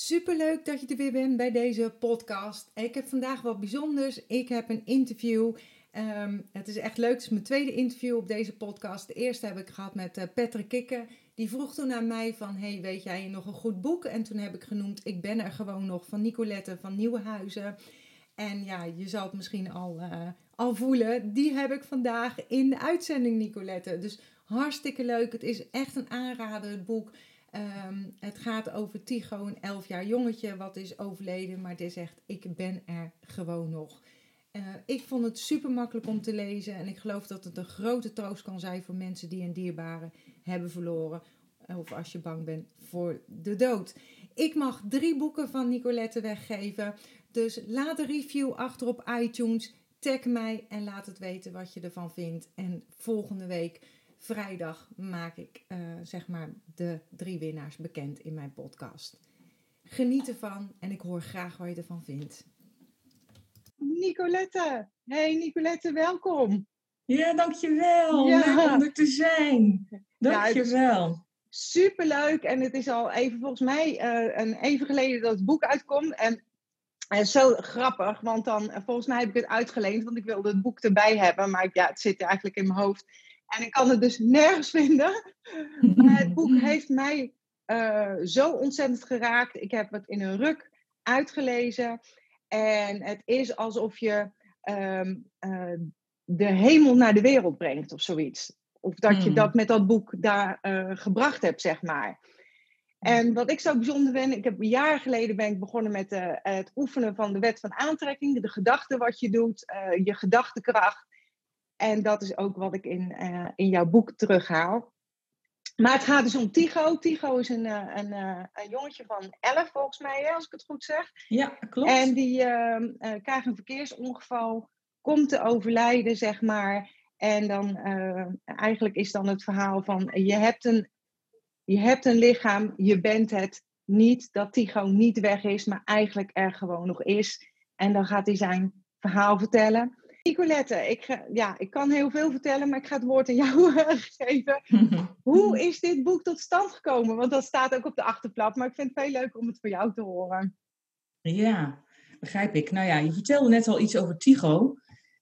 Superleuk dat je er weer bent bij deze podcast. Ik heb vandaag wat bijzonders. Ik heb een interview. Ehm, het is echt leuk. Het is mijn tweede interview op deze podcast. De eerste heb ik gehad met uh, Patrick Kikker. Die vroeg toen aan mij van, hey, weet jij nog een goed boek? En toen heb ik genoemd, ik ben er gewoon nog, van Nicolette van Nieuwenhuizen. En ja, je zal het misschien al, uh, al voelen. Die heb ik vandaag in de uitzending, Nicolette. Dus hartstikke leuk. Het is echt een aanrader, het boek. Ehm, het gaat over Tycho, een elf jaar jongetje wat is overleden, maar die zegt: Ik ben er gewoon nog. Uh, ik vond het super makkelijk om te lezen en ik geloof dat het een grote troost kan zijn voor mensen die een dierbare hebben verloren. Of als je bang bent voor de dood. Ik mag drie boeken van Nicolette weggeven. Dus laat een review achter op iTunes. Tag mij en laat het weten wat je ervan vindt. En volgende week vrijdag maak ik uh, zeg maar de drie winnaars bekend in mijn podcast. Geniet ervan en ik hoor graag wat je ervan vindt. Nicolette, hey Nicolette, welkom. Ja, dankjewel. Ja. Leuk om er te zijn. Dankjewel. Ja, superleuk en het is al even volgens mij uh, een even geleden dat het boek uitkomt. En en zo grappig, want dan, volgens mij heb ik het uitgeleend, want ik wilde het boek erbij hebben. Maar ja, het zit eigenlijk in mijn hoofd. En ik kan het dus nergens vinden. Maar het boek heeft mij uh, zo ontzettend geraakt. Ik heb het in een ruk uitgelezen. En het is alsof je um, uh, de hemel naar de wereld brengt of zoiets. Of dat je hmm. dat met dat boek daar uh, gebracht hebt, zeg maar. En wat ik zo bijzonder vind, ik heb een jaar geleden ben ik begonnen met het oefenen van de wet van aantrekking. De gedachten wat je doet, je gedachtenkracht. En dat is ook wat ik in, uh, in jouw boek terughaal. Maar het gaat dus om Tigo. Tigo is een, uh, een, uh, een jongetje van 11 volgens mij, hè, als ik het goed zeg. Ja, klopt. En die ehm, krijgt een verkeersongeval, komt te overlijden, zeg maar. En dan eigenlijk is dan het verhaal van je hebt, een, je hebt een lichaam, je bent het niet, dat Tigo niet weg is, maar eigenlijk er gewoon nog is. En dan gaat hij zijn verhaal vertellen. Nicolette, ik, ja, ik kan heel veel vertellen, maar ik ga het woord aan jou geven. Hoe is dit boek tot stand gekomen? Want dat staat ook op de achterplat, maar ik vind het veel leuker om het van jou te horen. Ja, begrijp ik. Nou ja, je vertelde net al iets over Tigo.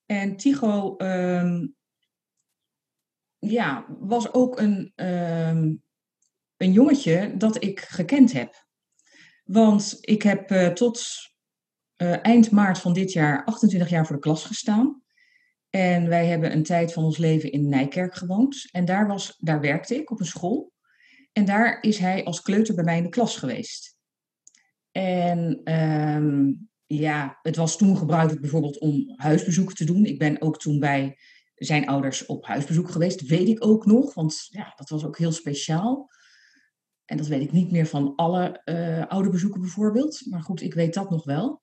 En Tigo um, ja, was ook een, um, een jongetje dat ik gekend heb. Want ik heb uh, tot uh, eind maart van dit jaar 28 jaar voor de klas gestaan. En wij hebben een tijd van ons leven in Nijkerk gewoond. En daar, was, daar werkte ik op een school. En daar is hij als kleuter bij mij in de klas geweest. En um, ja, het was toen gebruikelijk bijvoorbeeld om huisbezoek te doen. Ik ben ook toen bij zijn ouders op huisbezoek geweest. Weet ik ook nog, want ja, dat was ook heel speciaal. En dat weet ik niet meer van alle uh, oude bezoeken bijvoorbeeld. Maar goed, ik weet dat nog wel.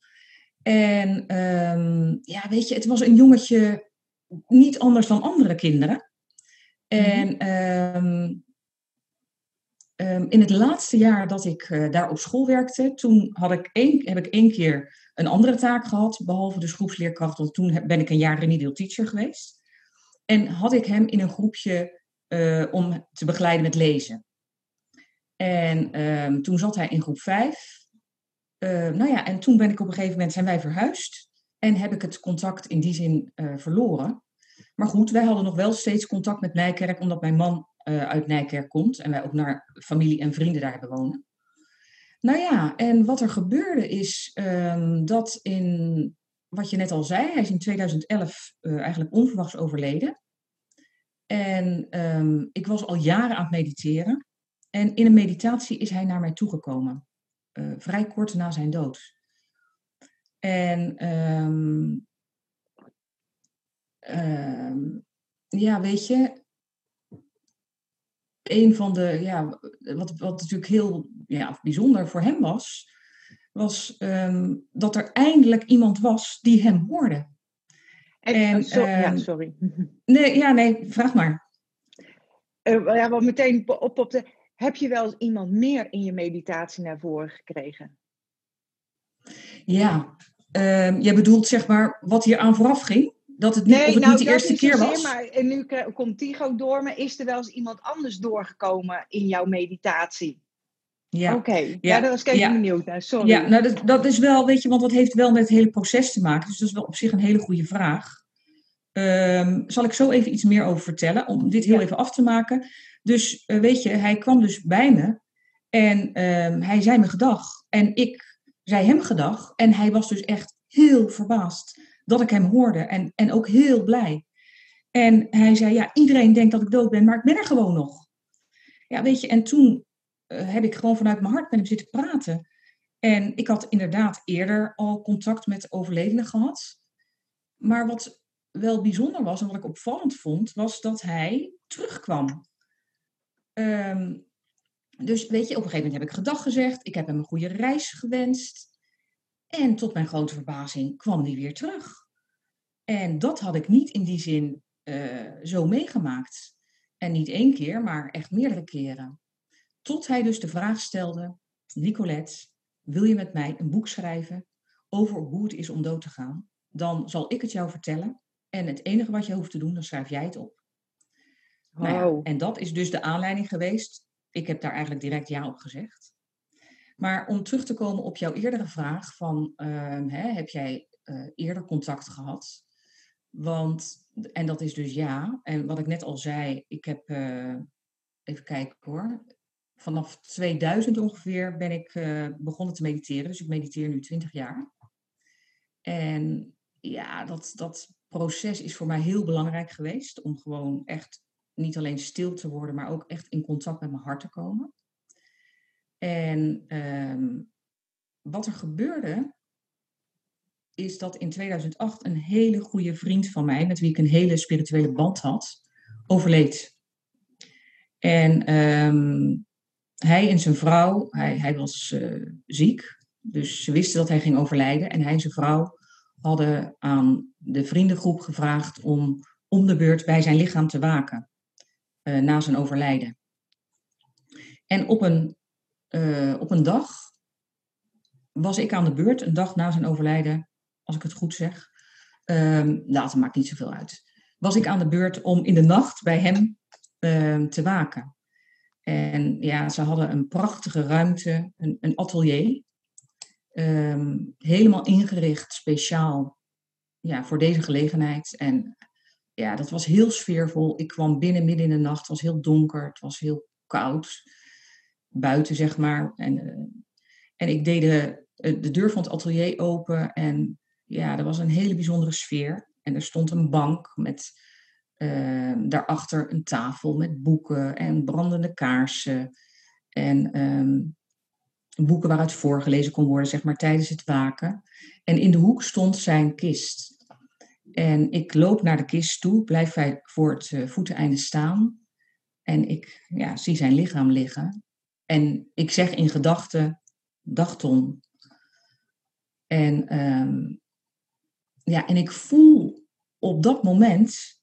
En um, ja, weet je, het was een jongetje niet anders dan andere kinderen. En um, um, in het laatste jaar dat ik uh, daar op school werkte, toen had ik één, heb ik één keer een andere taak gehad, behalve de groepsleerkracht, want toen ben ik een jaar remedial teacher geweest. En had ik hem in een groepje uh, om te begeleiden met lezen. En toen zat hij in groep 5. Uh, nou ja, en toen ben ik op een gegeven moment zijn wij verhuisd. En heb ik het contact in die zin uh, verloren. Maar goed, wij hadden nog wel steeds contact met Nijkerk, omdat mijn man uh, uit Nijkerk komt. En wij ook naar familie en vrienden daar hebben wonen. Nou ja, en wat er gebeurde is um, dat in, wat je net al zei, hij is in 2011 eigenlijk onverwachts overleden. En um, ik was al jaren aan het mediteren. En in een meditatie is hij naar mij toegekomen uh, vrij kort na zijn dood. En um, um, ja, weet je, een van de, ja, wat, wat natuurlijk heel ja, bijzonder voor hem was, was um, dat er eindelijk iemand was die hem hoorde. En, en so, ja, sorry. Nee, ja, nee, vraag maar. Uh, ja, wat meteen op, op de heb je wel iemand meer in je meditatie naar voren gekregen? Ja, uh, jij bedoelt zeg maar wat hier aan vooraf ging? Dat het niet, nee, of het nou, niet de eerste keer was? Maar, en nu komt Tigo door, maar is er wel eens iemand anders doorgekomen in jouw meditatie? Ja. Oké, ja. ja, daar was ik even benieuwd naar. Sorry. Ja, nou dat, dat is wel, weet je, want dat heeft wel met het hele proces te maken. Dus dat is wel op zich een hele goede vraag. Um, zal ik zo even iets meer over vertellen, om dit heel even af te maken. Dus uh, weet je, hij kwam dus bij me en um, hij zei me gedag. En ik zei hem gedag. En hij was dus echt heel verbaasd dat ik hem hoorde en, en ook heel blij. En hij zei, ja, iedereen denkt dat ik dood ben, maar ik ben er gewoon nog. Ja, weet je, en toen uh, heb ik gewoon vanuit mijn hart met hem zitten praten. En ik had inderdaad eerder al contact met overledenen gehad. Maar wat wel bijzonder was en wat ik opvallend vond, was dat hij terugkwam. Um, dus weet je, op een gegeven moment heb ik gedag gezegd. Ik heb hem een goede reis gewenst. En tot mijn grote verbazing kwam hij weer terug. En dat had ik niet in die zin uh, zo meegemaakt. En niet één keer, maar echt meerdere keren. Tot hij dus de vraag stelde: Nicolette, wil je met mij een boek schrijven over hoe het is om dood te gaan? Dan zal ik het jou vertellen. En het enige wat je hoeft te doen, dan schrijf jij het op. Wow. Nou ja, en dat is dus de aanleiding geweest. Ik heb daar eigenlijk direct ja op gezegd. Maar om terug te komen op jouw eerdere vraag van, uh, hè, heb jij uh, eerder contact gehad? Want, en dat is dus ja. En wat ik net al zei, ik heb, uh, even kijken hoor. Vanaf 2000 ongeveer ben ik uh, begonnen te mediteren. Dus ik mediteer nu 20 jaar. En ja, dat, dat proces is voor mij heel belangrijk geweest. Om gewoon echt niet alleen stil te worden, maar ook echt in contact met mijn hart te komen. En um, wat er gebeurde, is dat in 2008 een hele goede vriend van mij, met wie ik een hele spirituele band had, overleed. En um, hij en zijn vrouw, hij, hij was uh, ziek, dus ze wisten dat hij ging overlijden. En hij en zijn vrouw hadden aan de vriendengroep gevraagd om om de beurt bij zijn lichaam te waken uh, na zijn overlijden. En op een, uh, op een dag was ik aan de beurt, een dag na zijn overlijden, als ik het goed zeg. Um, later maakt niet zoveel uit. Was ik aan de beurt om in de nacht bij hem uh, te waken. En ja, ze hadden een prachtige ruimte, een, een atelier. Um, helemaal ingericht speciaal ja, voor deze gelegenheid. En ja, dat was heel sfeervol. Ik kwam binnen midden in de nacht. Het was heel donker. Het was heel koud. Buiten, zeg maar. En, uh, en ik deed de, de deur van het atelier open. En ja, er was een hele bijzondere sfeer. En er stond een bank met uh, daarachter een tafel met boeken en brandende kaarsen. En um, boeken waaruit voorgelezen kon worden, zeg maar, tijdens het waken. En in de hoek stond zijn kist. En ik loop naar de kist toe, blijf voor het uh, voeteneinde staan. En ik ja, zie zijn lichaam liggen. En ik zeg in gedachten, dag Tom. En, um, ja, en ik voel op dat moment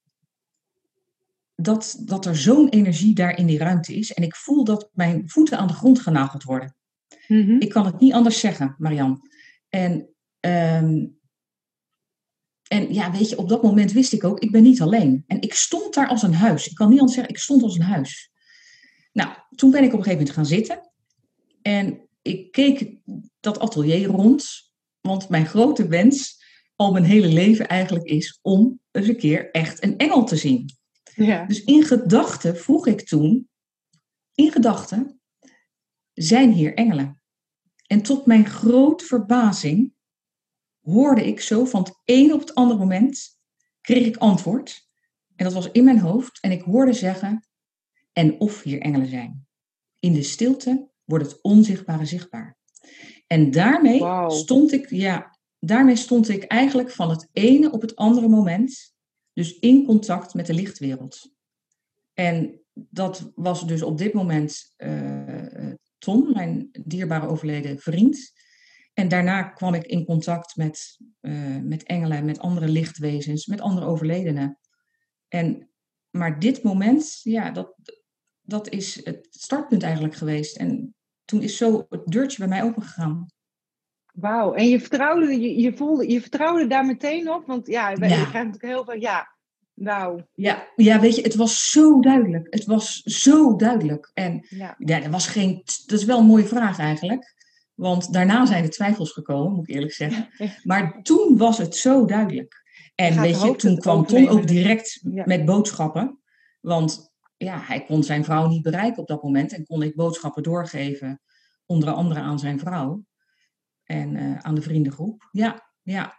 dat, dat er zo'n energie daar in die ruimte is. En ik voel dat mijn voeten aan de grond genageld worden. Mm -hmm. Ik kan het niet anders zeggen, Marian. En um, en ja, weet je, op dat moment wist ik ook, ik ben niet alleen. En ik stond daar als een huis. Ik kan niet anders zeggen, ik stond als een huis. Nou, toen ben ik op een gegeven moment gaan zitten. En ik keek dat atelier rond. Want mijn grote wens al mijn hele leven eigenlijk is om eens een keer echt een engel te zien. Ja. Dus in gedachten vroeg ik toen, in gedachten, zijn hier engelen? En tot mijn grote verbazing hoorde ik zo van het een op het andere moment, kreeg ik antwoord. En dat was in mijn hoofd. En ik hoorde zeggen, en of hier engelen zijn. In de stilte wordt het onzichtbare zichtbaar. En daarmee wow. stond ik, ja, daarmee stond ik eigenlijk van het ene op het andere moment, dus in contact met de lichtwereld. En dat was dus op dit moment uh, Tom, mijn dierbare overleden vriend. En daarna kwam ik in contact met, uh, met engelen, met andere lichtwezens, met andere overledenen. En, maar dit moment, ja, dat, dat is het startpunt eigenlijk geweest. En toen is zo het deurtje bij mij opengegaan. Wauw, en je vertrouwde, je, je, voelde, je vertrouwde daar meteen op? Want ja, je ja. krijgt natuurlijk heel veel, ja, Nou. Ja, ja, weet je, het was zo duidelijk. Het was zo duidelijk. En Ja. ja, er was geen. Dat is wel een mooie vraag eigenlijk. Want daarna zijn er twijfels gekomen, moet ik eerlijk zeggen. Maar toen was het zo duidelijk. En gaat de weet je, toen kwam Tom ook direct Ja. met boodschappen. Want ja, hij kon zijn vrouw niet bereiken op dat moment. En kon ik boodschappen doorgeven, onder andere aan zijn vrouw. En eh, aan de vriendengroep. Ja, ja,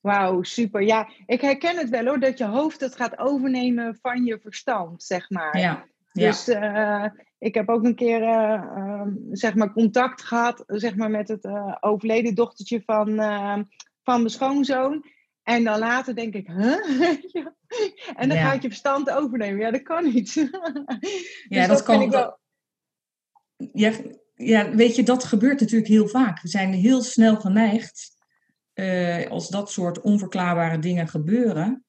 Wauw, super. Ja, ik herken het wel hoor, dat je hoofd het gaat overnemen van je verstand, zeg maar. ja. ja. Dus eh, ik heb ook een keer eh, ehm, zeg maar contact gehad zeg maar, met het eh, overleden dochtertje van, eh, van mijn schoonzoon. En dan later denk ik, huh? Ja. en dan Ja. gaat je verstand overnemen. Ja, dat kan niet. Ja, Dus dat kan- wel. ja, ja, weet je, dat gebeurt natuurlijk heel vaak. We zijn heel snel geneigd, eh, als dat soort onverklaarbare dingen gebeuren,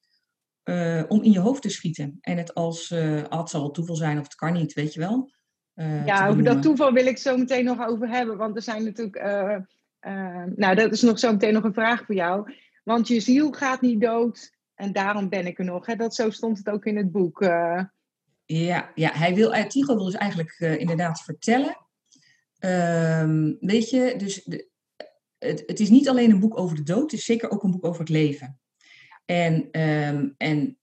om in je hoofd te schieten. En het als, ah, het zal wel toeval zijn of het kan niet, weet je wel. Eh, Ja, over dat benoemen. toeval wil ik het zo meteen nog over hebben. Want er zijn natuurlijk. eh, eh, nou, dat is nog zo meteen nog een vraag voor jou. Want je ziel gaat niet dood. En daarom ben ik er nog. Hè? Dat, zo stond het ook in het boek. eh. Ja, ja hij wil, eh, Tycho wil dus eigenlijk eh, inderdaad vertellen. Ehm, weet je, dus de, het, het is niet alleen een boek over de dood, het is zeker ook een boek over het leven. En, ehm, en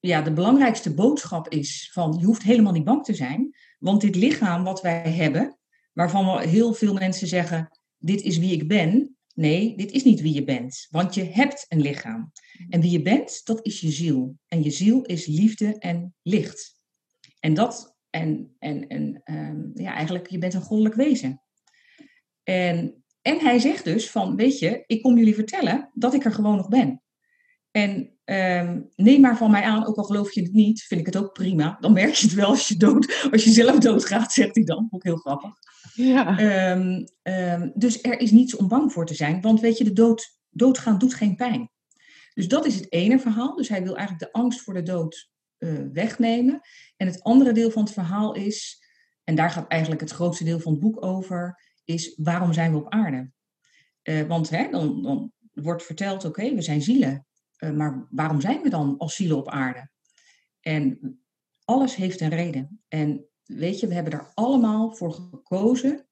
ja, de belangrijkste boodschap is van je hoeft helemaal niet bang te zijn, want dit lichaam wat wij hebben, waarvan heel veel mensen zeggen, dit is wie ik ben. Nee, dit is niet wie je bent, want je hebt een lichaam. En wie je bent, dat is je ziel. En je ziel is liefde en licht. En dat, en, en, en ehm, ja, eigenlijk, je bent een goddelijk wezen. En, en hij zegt dus van, weet je, ik kom jullie vertellen dat ik er gewoon nog ben. En ehm, neem maar van mij aan, ook al geloof je het niet, vind ik het ook prima. Dan merk je het wel als je, dood, als je zelf doodgaat, zegt hij dan. Ook heel grappig. ja. Ehm, ehm, dus er is niets om bang voor te zijn, want weet je, de dood, doodgaan doet geen pijn. Dus dat is het ene verhaal. Dus hij wil eigenlijk de angst voor de dood eh, wegnemen. En het andere deel van het verhaal is, en daar gaat eigenlijk het grootste deel van het boek over, is waarom zijn we op aarde? Eh, want hè, dan, dan wordt verteld, oké, we zijn zielen. Eh, maar waarom zijn we dan als zielen op aarde? En alles heeft een reden. En weet je, we hebben er allemaal voor gekozen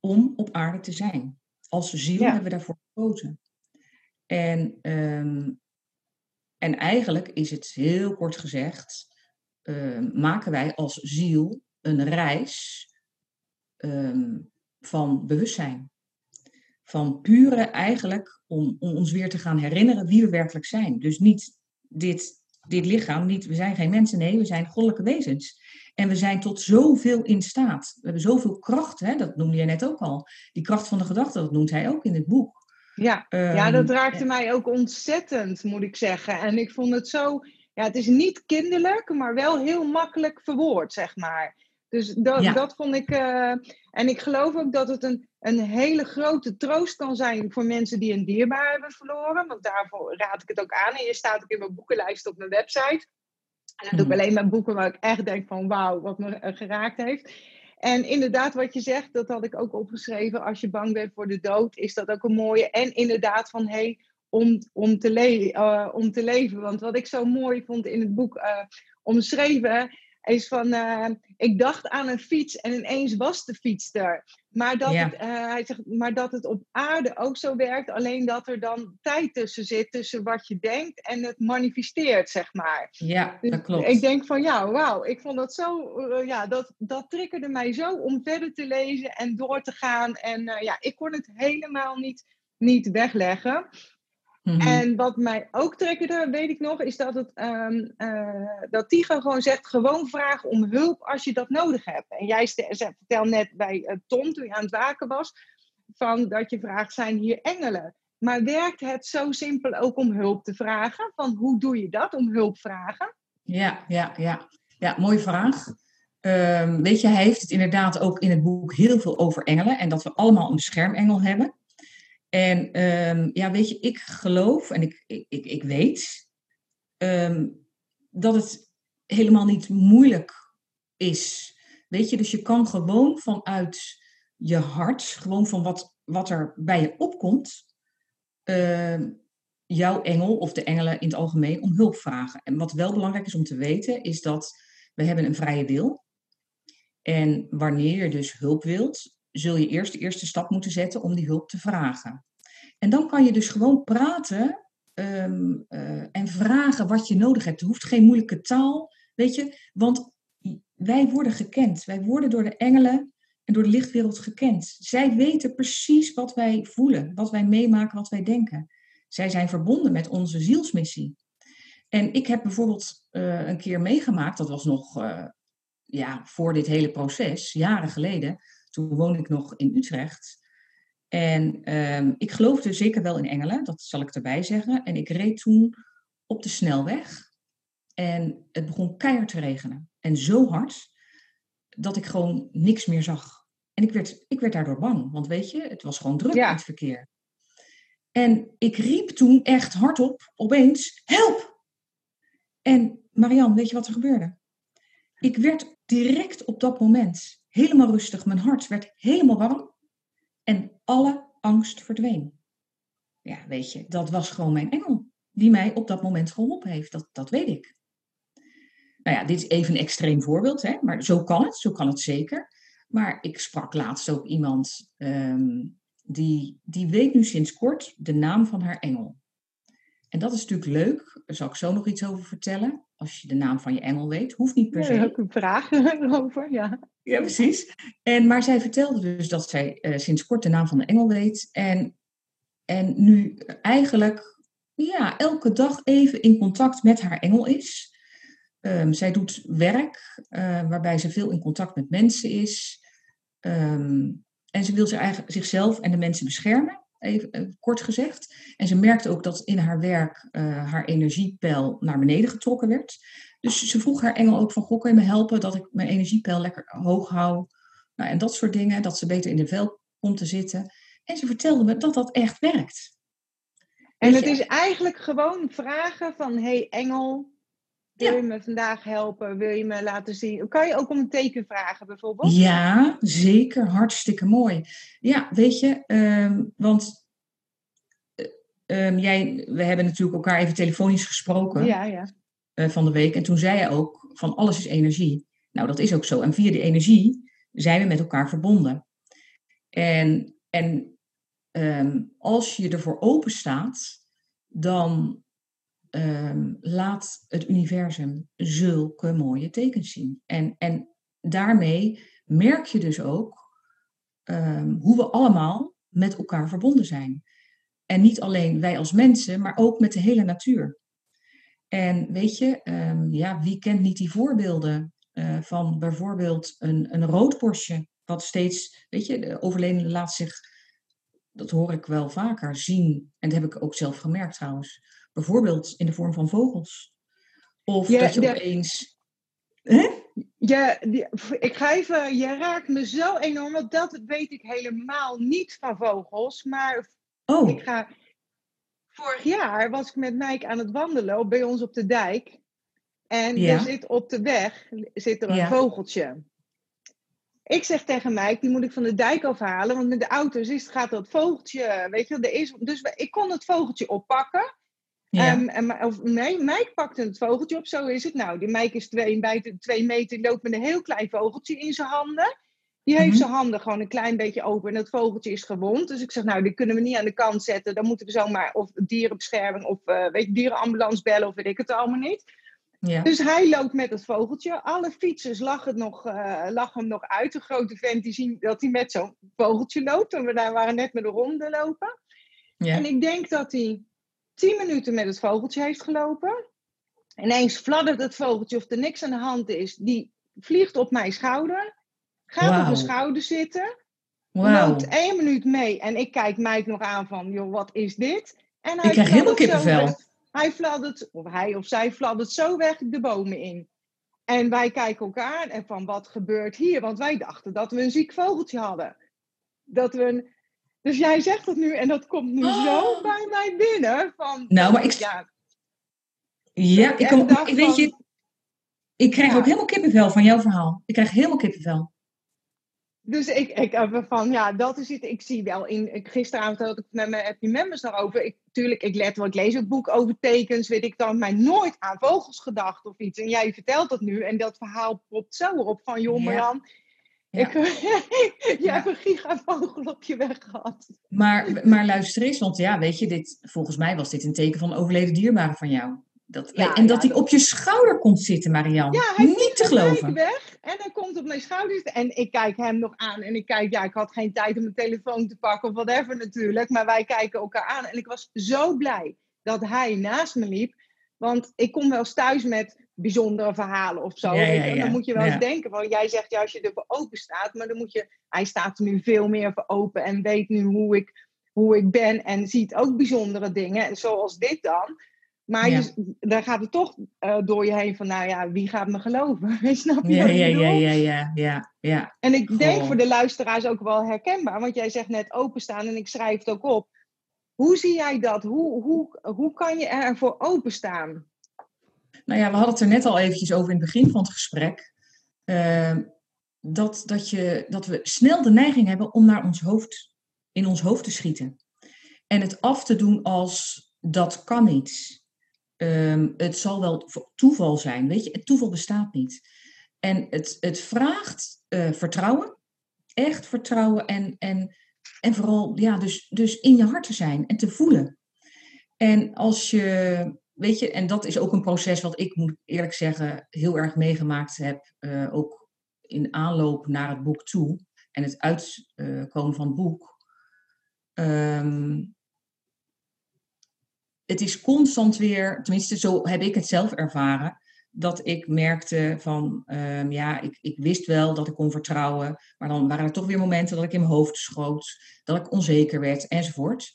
om op aarde te zijn. Als ziel Ja. hebben we daarvoor gekozen. En, ehm, en eigenlijk is het heel kort gezegd, ehm, maken wij als ziel een reis ehm, van bewustzijn. Van pure eigenlijk om, om ons weer te gaan herinneren wie we werkelijk zijn. Dus niet dit, dit lichaam, niet, we zijn geen mensen, nee, we zijn goddelijke wezens. En we zijn tot zoveel in staat. We hebben zoveel kracht, hè? dat noemde jij net ook al. Die kracht van de gedachte, dat noemt hij ook in het boek. Ja. ja, dat Ehm, raakte mij ook ontzettend, moet ik zeggen. En ik vond het zo. Ja, het is niet kinderlijk, maar wel heel makkelijk verwoord, zeg maar. Dus dat, Ja. dat vond ik. eh, en ik geloof ook dat het een, een hele grote troost kan zijn voor mensen die een dierbaar hebben verloren. Want daarvoor raad ik het ook aan. En je staat ook in mijn boekenlijst op mijn website. En dan doe ik Mhm. alleen maar boeken waar ik echt denk van wauw, wat me eh, geraakt heeft. En inderdaad, wat je zegt, dat had ik ook opgeschreven. Als je bang bent voor de dood, is dat ook een mooie. En inderdaad van hé, hey, om, om, te eh, om te leven. Want wat ik zo mooi vond in het boek eh, omschreven, is van eh, ik dacht aan een fiets en ineens was de fiets er. Maar dat, Ja. het, eh, hij zegt, maar dat het op aarde ook zo werkt, alleen dat er dan tijd tussen zit, tussen wat je denkt en het manifesteert, zeg maar. Ja, Dus dat klopt. Ik denk van ja, wauw, ik vond dat zo, eh, ja, dat, dat triggerde mij zo om verder te lezen en door te gaan. En ja, ik kon het helemaal niet, niet wegleggen. Mhm. En wat mij ook triggerde, weet ik nog, is dat, het, ehm, eh, dat Tigo gewoon zegt: gewoon vraag om hulp als je dat nodig hebt. En jij vertel net bij eh, Tom, toen je aan het waken was, van dat je vraagt: zijn hier engelen? Maar werkt het zo simpel ook om hulp te vragen? Van hoe doe je dat, om hulp vragen? Ja, ja, ja. Ja, mooie vraag. Ehm, weet je, hij heeft het inderdaad ook in het boek heel veel over engelen en dat we allemaal een beschermengel hebben. En ehm, ja, weet je, ik geloof en ik, ik, ik, ik weet ehm, dat het helemaal niet moeilijk is. Weet je, dus je kan gewoon vanuit je hart, gewoon van wat, wat er bij je opkomt, ehm, jouw engel of de engelen in het algemeen om hulp vragen. En wat wel belangrijk is om te weten, is dat we hebben een vrije wil. En wanneer je dus hulp wilt, zul je eerst de eerste stap moeten zetten om die hulp te vragen. En dan kan je dus gewoon praten ehm, eh, en vragen wat je nodig hebt. Er hoeft geen moeilijke taal, weet je, want wij worden gekend. Wij worden door de engelen en door de lichtwereld gekend. Zij weten precies wat wij voelen, wat wij meemaken, wat wij denken. Zij zijn verbonden met onze zielsmissie. En ik heb bijvoorbeeld uh, een keer meegemaakt, dat was nog uh, ja, voor dit hele proces, jaren geleden. Toen woonde ik nog in Utrecht. En um, ik geloofde zeker wel in engelen, dat zal ik erbij zeggen. En ik reed toen op de snelweg. En het begon keihard te regenen. En zo hard dat ik gewoon niks meer zag. En ik werd, ik werd daardoor bang. Want weet je, het was gewoon druk ja. in het verkeer. En ik riep toen echt hardop, opeens, help! En Marianne, weet je wat er gebeurde? Ik werd direct op dat moment helemaal rustig. Mijn hart werd helemaal warm. En alle angst verdween. Ja, weet je, dat was gewoon mijn engel. Die mij op dat moment geholpen heeft. Dat, dat weet ik. Nou ja, dit is even een extreem voorbeeld, hè? maar zo kan het. Zo kan het zeker. Maar ik sprak laatst ook iemand um, die, die weet nu sinds kort de naam van haar engel. En dat is natuurlijk leuk. Daar zal ik zo nog iets over vertellen. Als je de naam van je engel weet. Hoeft niet per se. Ja, ook een vraag over, ja. Ja, precies. En, maar zij vertelde dus dat zij uh, sinds kort de naam van de engel weet. En, en nu eigenlijk ja, elke dag even in contact met haar engel is. Um, zij doet werk uh, waarbij ze veel in contact met mensen is. Um, en ze wil zich eigen, zichzelf en de mensen beschermen, even uh, kort gezegd. En ze merkte ook dat in haar werk haar energiepeil naar beneden getrokken werd. Dus ze vroeg haar engel ook van, goh, kun je me helpen dat ik mijn energiepeil lekker hoog hou? Nou, en dat soort dingen, dat ze beter in de vel komt te zitten. En ze vertelde me dat dat echt werkt. En het is eigenlijk gewoon vragen van, hey engel, wil je me vandaag helpen? Wil je me laten zien? Kan je ook om een teken vragen bijvoorbeeld? Ja, zeker. Hartstikke mooi. Ja, weet je, um, want um, jij, we hebben natuurlijk elkaar even telefonisch gesproken ja, ja. Uh, van de week. En toen zei je ook van alles is energie. Nou, dat is ook zo. En via die energie zijn we met elkaar verbonden. En, en um, als je ervoor open staat, dan um, laat het universum zulke mooie tekens zien. En, en daarmee merk je dus ook um, hoe we allemaal met elkaar verbonden zijn. En niet alleen wij als mensen, maar ook met de hele natuur. En weet je, um, ja, wie kent niet die voorbeelden uh, van bijvoorbeeld een, een roodborstje, wat steeds, weet je, de overledene laat zich, dat hoor ik wel vaker, zien. En dat heb ik ook zelf gemerkt trouwens Bijvoorbeeld in de vorm van vogels. Of ja, dat je de, opeens... Hè? Ja, die, ik ga even... Je raakt me zo enorm, want dat weet ik helemaal niet van vogels. Maar oh. ik ga... Vorig jaar was ik met Mike aan het wandelen bij ons op de dijk. En ja. er zit op de weg zit er een ja. vogeltje. Ik zeg tegen Mike, die moet ik van de dijk afhalen, want met de auto's is, gaat dat vogeltje, weet je, er is, dus ik kon het vogeltje oppakken. Ja. Um, en, of, nee, Mike pakte het vogeltje op, zo is het. Nou, die Mike is twee, buiten twee meter, loopt met een heel klein vogeltje in zijn handen. Die heeft mm-hmm. zijn handen gewoon een klein beetje open en het vogeltje is gewond. Dus ik zeg, nou, die kunnen we niet aan de kant zetten. Dan moeten we zomaar of dierenbescherming of uh, weet je, dierenambulance bellen of weet ik het allemaal niet. Ja. Dus hij loopt met het vogeltje. Alle fietsers lachen, nog, uh, lachen hem nog uit. De grote vent die zien dat hij met zo'n vogeltje loopt. En we daar waren net met de ronde lopen. Ja. En ik denk dat hij tien minuten met het vogeltje heeft gelopen. Ineens fladdert het vogeltje of er niks aan de hand is. Die vliegt op mijn schouder. Gaat wow. op mijn schouder zitten. Wow. Loopt één minuut mee. En ik kijk Mike nog aan van, joh, wat is dit? En hij ik krijg helemaal kippenvel. Hij fladdert, of hij of zij fladdert zo weg de bomen in. En wij kijken elkaar en van, wat gebeurt hier? Want wij dachten dat we een ziek vogeltje hadden. Dat we een, dus jij zegt het nu en dat komt nu oh. zo bij mij binnen. Van, nou, maar ik. Ja, ja ik, kom, ik weet je. Ik krijg ja. ook helemaal kippenvel van jouw verhaal. Ik krijg helemaal kippenvel. Dus ik, ik heb van, ja, dat is het. Ik zie wel in. Gisteravond had ik met mijn happy members daarover. Ik, tuurlijk, ik let wel, ik lees het boek over tekens, weet ik dan, maar nooit aan vogels gedacht of iets. En jij vertelt dat nu en dat verhaal popt zo op van, joh, Marjan, ja. Ik, je ja. hebt een gigavogel op je weg gehad. Maar, maar luister eens, want ja, weet je, dit, volgens mij was dit een teken van overleden dierbare van jou. Dat, en dat hij op je schouder komt zitten, Marianne. Ja, hij Niet te geloven. weg en hij komt op mijn schouders. En ik kijk hem nog aan. En ik kijk, ja, ik had geen tijd om mijn telefoon te pakken of whatever natuurlijk. Maar wij kijken elkaar aan. En ik was zo blij dat hij naast me liep. Want ik kom wel eens thuis met bijzondere verhalen of zo. en dan moet je wel eens denken, van, jij zegt ja, als je ervoor open staat, maar dan moet je, hij staat er nu veel meer voor open en weet nu hoe ik, hoe ik ben en ziet ook bijzondere dingen, zoals dit dan. Maar je, daar gaat het toch uh, door je heen van, nou ja, wie gaat me geloven? Snap je? Ja, ja, ja, ja, ja, ja, ja. En ik denk voor de luisteraars ook wel herkenbaar, want jij zegt net openstaan en ik schrijf het ook op. Hoe zie jij dat? Hoe, hoe, hoe kan je ervoor openstaan? Nou ja, we hadden het er net al eventjes over in het begin van het gesprek. Uh, dat, dat, je, dat we snel de neiging hebben om naar ons hoofd, in ons hoofd te schieten. En het af te doen als dat kan niet. Um, het zal wel toeval zijn. Weet je, het toeval bestaat niet. En het, het vraagt uh, vertrouwen. Echt vertrouwen. En, en, en vooral ja, dus, dus in je hart te zijn en te voelen. En als je weet je, en dat is ook een proces wat ik, moet eerlijk zeggen, heel erg meegemaakt heb. Uh, ook in aanloop naar het boek toe en het uitkomen van het boek. Um, het is constant weer, tenminste zo heb ik het zelf ervaren, dat ik merkte van, um, ja, ik, ik wist wel dat ik kon vertrouwen, maar dan waren er toch weer momenten dat ik in mijn hoofd schoot, dat ik onzeker werd enzovoort.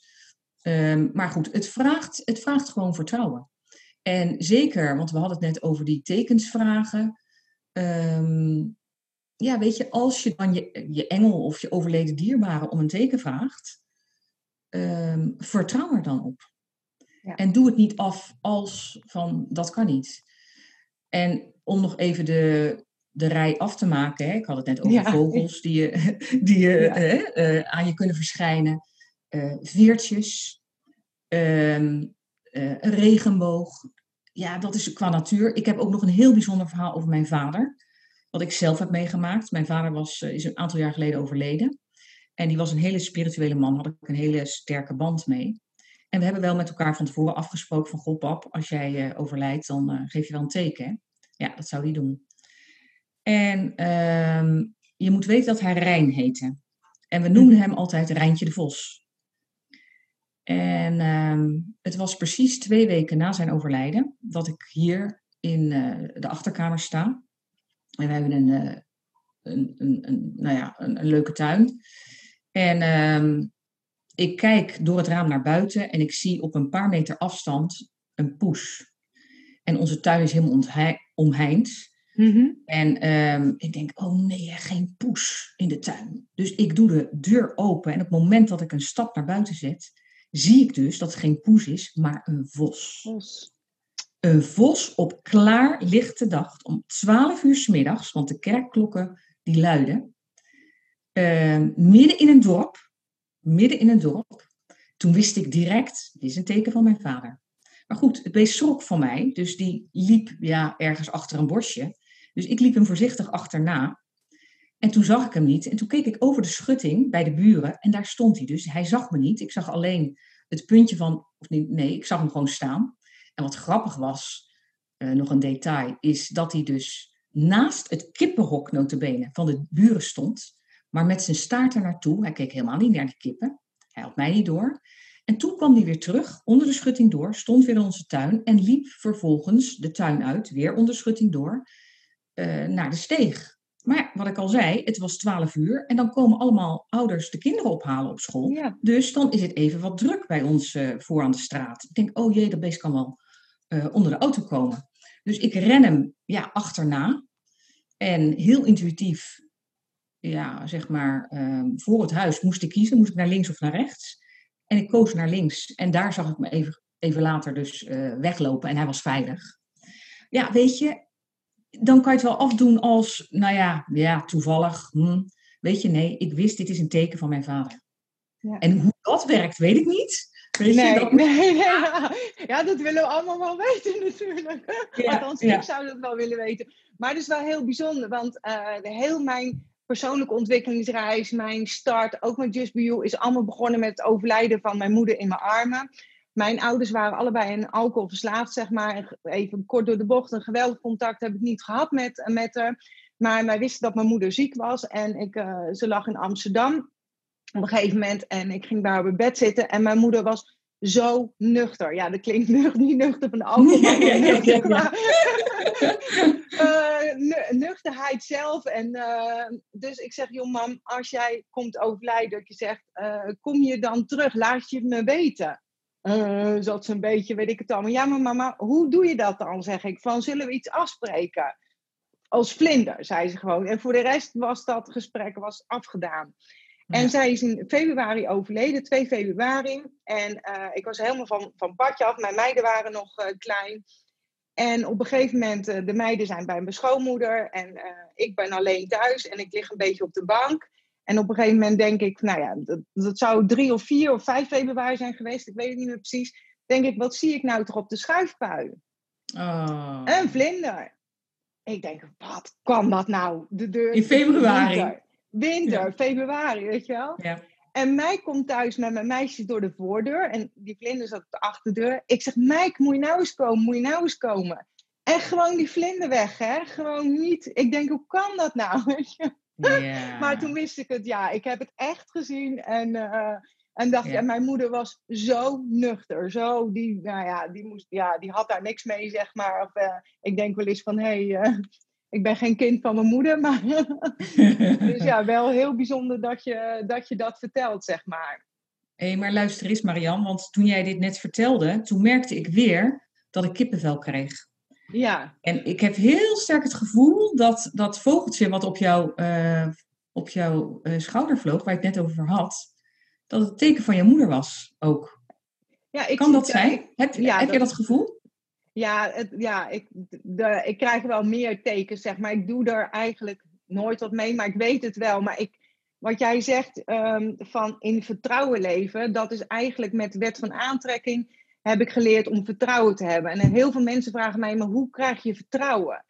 Um, maar goed, het vraagt, het vraagt gewoon vertrouwen. En zeker, want we hadden het net over die tekensvragen. Um, ja, weet je, als je dan je, je engel of je overleden dierbare om een teken vraagt, vertrouw er dan op. Ja. En doe het niet af als van dat kan niet. En om nog even de, de rij af te maken, hè, ik had het net over ja. vogels die, je, die je, ja. uh, aan je kunnen verschijnen, uh, veertjes, um, uh, een regenboog. Ja, dat is qua natuur. Ik heb ook nog een heel bijzonder verhaal over mijn vader. Wat ik zelf heb meegemaakt. Mijn vader was, is een aantal jaar geleden overleden. En die was een hele spirituele man. Had ik een hele sterke band mee. En we hebben wel met elkaar van tevoren afgesproken van... Goh pap, als jij uh, overlijdt, dan geef je wel een teken. Hè? Ja, dat zou hij doen. En ehm, je moet weten dat hij Rijn heette. En we noemden hem altijd Rijntje de Vos. En uh, het was precies twee weken na zijn overlijden dat ik hier in uh, de achterkamer sta. En we hebben een, een, een, een, nou ja, een, leuke tuin. En uh, ik kijk door het raam naar buiten en ik zie op een paar meter afstand een poes. En onze tuin is helemaal omheind. Mm -hmm. En ehm, ik denk, oh nee, geen poes in de tuin. Dus ik doe de deur open en op het moment dat ik een stap naar buiten zet, zie ik dus dat het geen poes is, maar een vos. vos. Een vos op klaar lichte dag om 12 uur s middags, want de kerkklokken die luiden, uh, midden in een dorp, midden in een dorp. Toen wist ik direct, dit is een teken van mijn vader. Maar goed, het beest schrok van mij, dus die liep ja, ergens achter een bosje. Dus ik liep hem voorzichtig achterna. En toen zag ik hem niet. En toen keek ik over de schutting bij de buren. En daar stond hij dus. Hij zag me niet. Ik zag alleen het puntje van... Of nee, ik zag hem gewoon staan. En wat grappig was, uh, nog een detail... is dat hij dus naast het kippenhok notabene van de buren stond. Maar met zijn staart er naartoe. Hij keek helemaal niet naar de kippen. Hij had mij niet door. En toen kwam hij weer terug, onder de schutting door, stond weer in onze tuin en liep vervolgens de tuin uit, weer onder de schutting door, uh, naar de steeg. Maar wat ik al zei, het was 12 uur en dan komen allemaal ouders de kinderen ophalen op school. Ja. Dus dan is het even wat druk bij ons uh, voor aan de straat. Ik denk, oh jee, dat beest kan wel uh, onder de auto komen. Dus ik ren hem ja, achterna. En heel intuïtief, ja, zeg maar, uh, voor het huis moest ik kiezen. Moest ik naar links of naar rechts? En ik koos naar links. En daar zag ik me even, even later dus uh, weglopen en hij was veilig. Ja, weet je, dan kan je het wel afdoen als, nou ja, ja toevallig. Hm. weet je, nee, ik wist dit is een teken van mijn vader. Ja. En hoe dat werkt, weet ik niet. Weet nee, je, dat- nee, ja. ja, dat willen we allemaal wel weten natuurlijk. Ja, Althans, ik zou dat wel willen weten. Maar het is wel heel bijzonder, want eh, de, heel mijn persoonlijke ontwikkelingsreis, mijn start, ook met Just Be You, is allemaal begonnen met het overlijden van mijn moeder in mijn armen. Mijn ouders waren allebei een alcoholverslaafd, zeg maar. Even kort door de bocht, een geweldig contact heb ik niet gehad met, met haar. Maar wij wisten dat mijn moeder ziek was en ik, eh, ze lag in Amsterdam op een gegeven moment. En ik ging haar op het bed zitten en mijn moeder was zo nuchter. Ja, dat klinkt nuchter, niet nuchter van de alcohol, maar Ja, ja, ja, nuchter ja. nu- nuchterheid zelf. En, eh, dus ik zeg, joh mam, als jij komt overlijden, dat je zegt, eh, kom je dan terug? Laat je het me weten. Zat ze een beetje, weet ik het allemaal. Ja, maar mama, hoe doe je dat dan? Zeg ik, van zullen we iets afspreken? Als vlinder, zei ze gewoon. En voor de rest was dat gesprek was afgedaan. En Ja. zij is in februari overleden, 2 februari. En ik was helemaal van, van padje af. Mijn meiden waren nog klein. En op een gegeven moment, eh, de meiden zijn bij mijn schoonmoeder. En eh, ik ben alleen thuis en ik lig een beetje op de bank. En op een gegeven moment denk ik, nou ja, dat, dat zou 3 of 4 of 5 februari zijn geweest. Ik weet het niet meer precies. Denk ik, wat zie ik nou toch op de schuifpui? Oh. Een vlinder. Ik denk, wat kan dat nou? De deur, In februari. Winter, winter Ja. februari, weet je wel? Ja. En mij komt thuis met mijn meisje door de voordeur. En die vlinder zat op de achterdeur. Ik zeg, Mike, moet je nou eens komen? Moet je nou eens komen? En gewoon die vlinder weg, hè? Gewoon niet. Ik denk, hoe kan dat nou? Maar toen wist ik het, ja. Ik heb het echt gezien. En, eh, en dacht, Ja. en mijn moeder was zo nuchter. Zo, die, nou ja, die, moest, ja, die had daar niks mee, zeg maar. Of, eh, ik denk wel eens van, hé, hey, eh, ik ben geen kind van mijn moeder. Maar dus ja, wel heel bijzonder dat je dat, je dat vertelt, zeg maar. Hé, maar luister eens, Marian, want toen jij dit net vertelde, toen merkte ik weer dat ik kippenvel kreeg. Ja, En ik heb heel sterk het gevoel dat dat vogeltje wat op, jou, eh, op jouw eh, schouder vloog, waar ik het net over had, dat het teken van je moeder was ook. ja ik Kan dat zijn? Heb, ja, heb je dat gevoel? Ja, het, ja ik, de, ik krijg wel meer tekens, zeg maar. Ik doe er eigenlijk nooit wat mee, maar ik weet het wel. Maar ik, wat jij zegt ehm, van in vertrouwen leven, dat is eigenlijk met de wet van aantrekking heb ik geleerd om vertrouwen te hebben. En heel veel mensen vragen mij, maar hoe krijg je vertrouwen?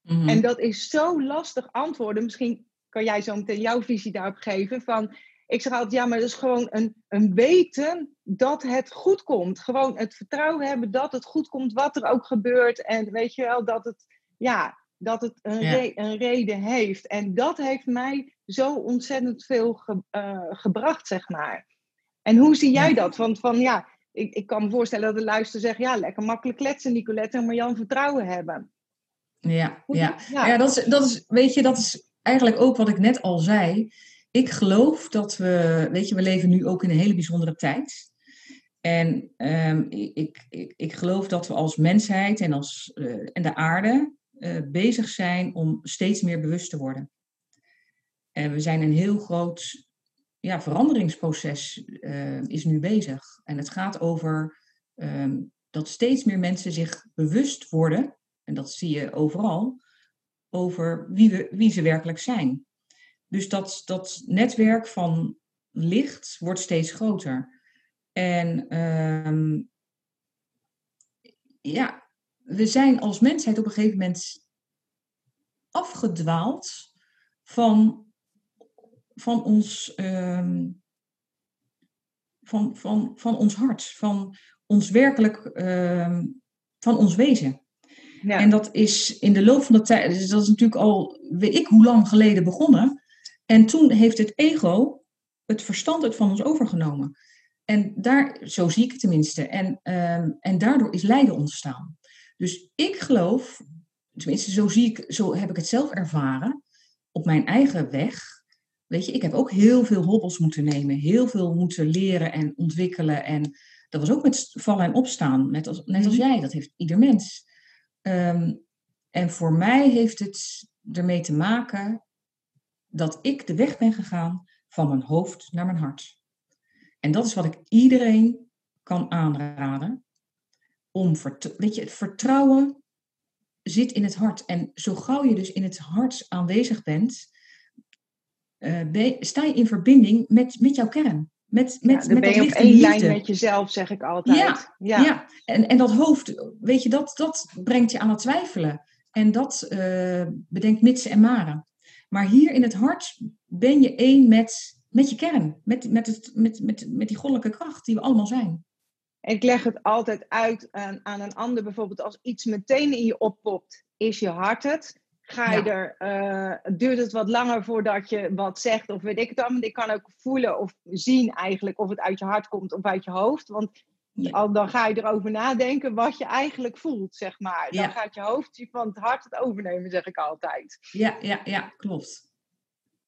Mhm. En dat is zo lastig antwoorden. Misschien kan jij zo meteen jouw visie daarop geven. Van, ik zeg altijd, ja, maar dat is gewoon een, een weten dat het goed komt. Gewoon het vertrouwen hebben dat het goed komt, wat er ook gebeurt. En weet je wel, dat het, ja, dat het een, Ja. re- een reden heeft. En dat heeft mij zo ontzettend veel ge- eh, gebracht, zeg maar. En hoe zie jij dat? Want van, ja, ik, ik kan me voorstellen dat de luister zegt, ja, lekker makkelijk kletsen, Nicolette, en Marjan vertrouwen hebben. Ja. ja. ja dat, is, dat is, weet je, dat is eigenlijk ook wat ik net al zei. Ik geloof dat we, weet je, we leven nu ook in een hele bijzondere tijd. En ehm, ik, ik, ik, geloof dat we als mensheid en, als, eh, en de aarde eh, bezig zijn om steeds meer bewust te worden. En we zijn een heel groot ja, veranderingsproces eh, is nu bezig. En het gaat over ehm, dat steeds meer mensen zich bewust worden en dat zie je overal, over wie, we, wie ze werkelijk zijn. Dus dat, dat netwerk van licht wordt steeds groter. En ehm, ja, we zijn als mensheid op een gegeven moment afgedwaald van, van, ons, ehm, van, van, van ons hart, van ons werkelijk, ehm, van ons wezen. Ja. En dat is in de loop van de tijd, dus dat is natuurlijk al weet ik hoe lang geleden begonnen. En toen heeft het ego het verstand het van ons overgenomen. En daar, zo zie ik het tenminste. En, ehm, en daardoor is lijden ontstaan. Dus ik geloof, tenminste zo, zie ik, zo heb ik het zelf ervaren, op mijn eigen weg. Weet je, ik heb ook heel veel hobbels moeten nemen, heel veel moeten leren en ontwikkelen. En dat was ook met vallen en opstaan, net als, net als jij, dat heeft ieder mens. Ehm, en voor mij heeft het ermee te maken dat ik de weg ben gegaan van mijn hoofd naar mijn hart. En dat is wat ik iedereen kan aanraden. Om weet je, het vertrouwen zit in het hart. En zo gauw je dus in het hart aanwezig bent, ben, sta je in verbinding met, met jouw kern. Met, met, ja, met ben je op één lijn met jezelf, zeg ik altijd. Ja, ja. En, en dat hoofd, weet je, dat, dat brengt je aan het twijfelen. En dat eh, bedenkt mitsen en maren. Maar hier in het hart ben je één met, met je kern. Met, met, het, met, met, met die goddelijke kracht die we allemaal zijn. Ik leg het altijd uit aan, aan een ander. Bijvoorbeeld als iets meteen in je oppopt, is je hart het. Ga je Ja. er, eh, duurt het wat langer voordat je wat zegt of weet ik het allemaal. Ik kan ook voelen of zien eigenlijk of het uit je hart komt of uit je hoofd. Want Ja. dan ga je erover nadenken wat je eigenlijk voelt, zeg maar. Dan Ja. gaat je hoofd van het hart het overnemen, zeg ik altijd. Ja, ja, ja, klopt.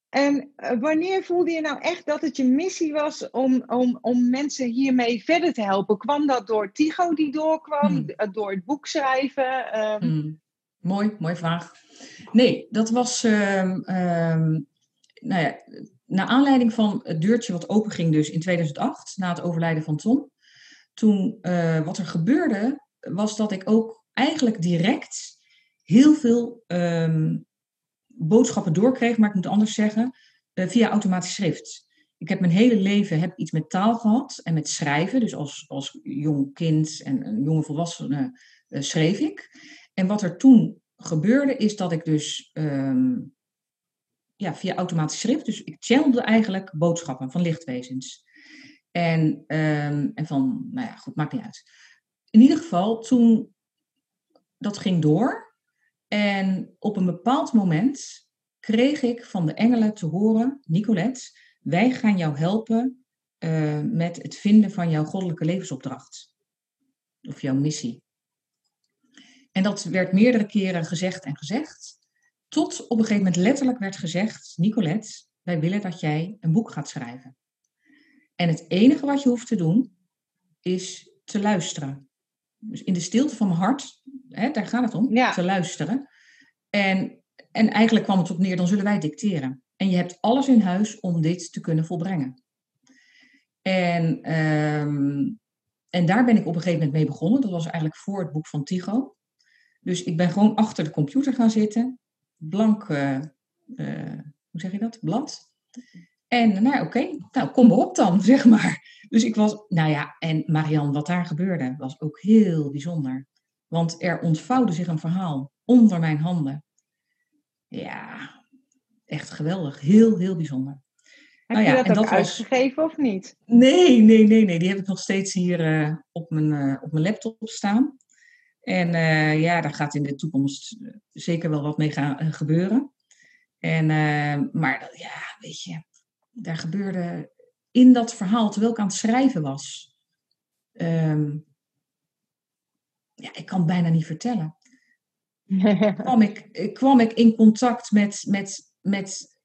En eh, wanneer voelde je nou echt dat het je missie was om, om, om mensen hiermee verder te helpen? Kwam dat door Tigo die doorkwam, Hmm. d- door het boek schrijven? Ehm, Hmm. Mooi, mooie vraag. Nee, dat was, ehm, nou ja, naar aanleiding van het deurtje wat openging dus in 2008, na het overlijden van Tom. Toen, eh, wat er gebeurde, was dat ik ook eigenlijk direct heel veel ehm, boodschappen doorkreeg, maar ik moet anders zeggen, eh, via automatisch schrift. Ik heb mijn hele leven heb iets met taal gehad en met schrijven. Dus als, als jong kind en een jonge volwassene eh, schreef ik. En wat er toen gebeurde, is dat ik dus ehm, ja, via automatisch schrift, dus ik channelde eigenlijk boodschappen van lichtwezens. En, ehm, en van, nou ja, goed, maakt niet uit. In ieder geval, toen dat ging door. En op een bepaald moment kreeg ik van de engelen te horen, Nicolette, wij gaan jou helpen eh, met het vinden van jouw goddelijke levensopdracht. Of jouw missie. En dat werd meerdere keren gezegd en gezegd. Tot op een gegeven moment letterlijk werd gezegd: Nicolette, wij willen dat jij een boek gaat schrijven. En het enige wat je hoeft te doen, is te luisteren. Dus in de stilte van mijn hart, hè, daar gaat het om, Ja. te luisteren. En, en eigenlijk kwam het op neer, dan zullen wij dicteren. En je hebt alles in huis om dit te kunnen volbrengen. En, ehm, en daar ben ik op een gegeven moment mee begonnen. Dat was eigenlijk voor het boek van Tycho. Dus ik ben gewoon achter de computer gaan zitten. Blank, eh, eh, hoe zeg je dat? Blad. En nou, oké, nou kom maar op dan, zeg maar. Dus ik was, nou ja, en Marianne, wat daar gebeurde, was ook heel bijzonder. Want er ontvouwde zich een verhaal onder mijn handen. Ja, echt geweldig. Heel, heel bijzonder. heb nou je ja, dat en ook dat was- uitgegeven of niet? Nee, nee, nee, nee. Die heb ik nog steeds hier eh, op, mijn, eh, op mijn laptop staan. En eh, ja, daar gaat in de toekomst zeker wel wat mee gaan gebeuren. En, maar dat- ja, weet je, daar gebeurde in dat verhaal, terwijl ik aan het schrijven was. ehm, ja, ik kan het bijna niet vertellen. Kwam ik, kwam ik in contact met, met, met,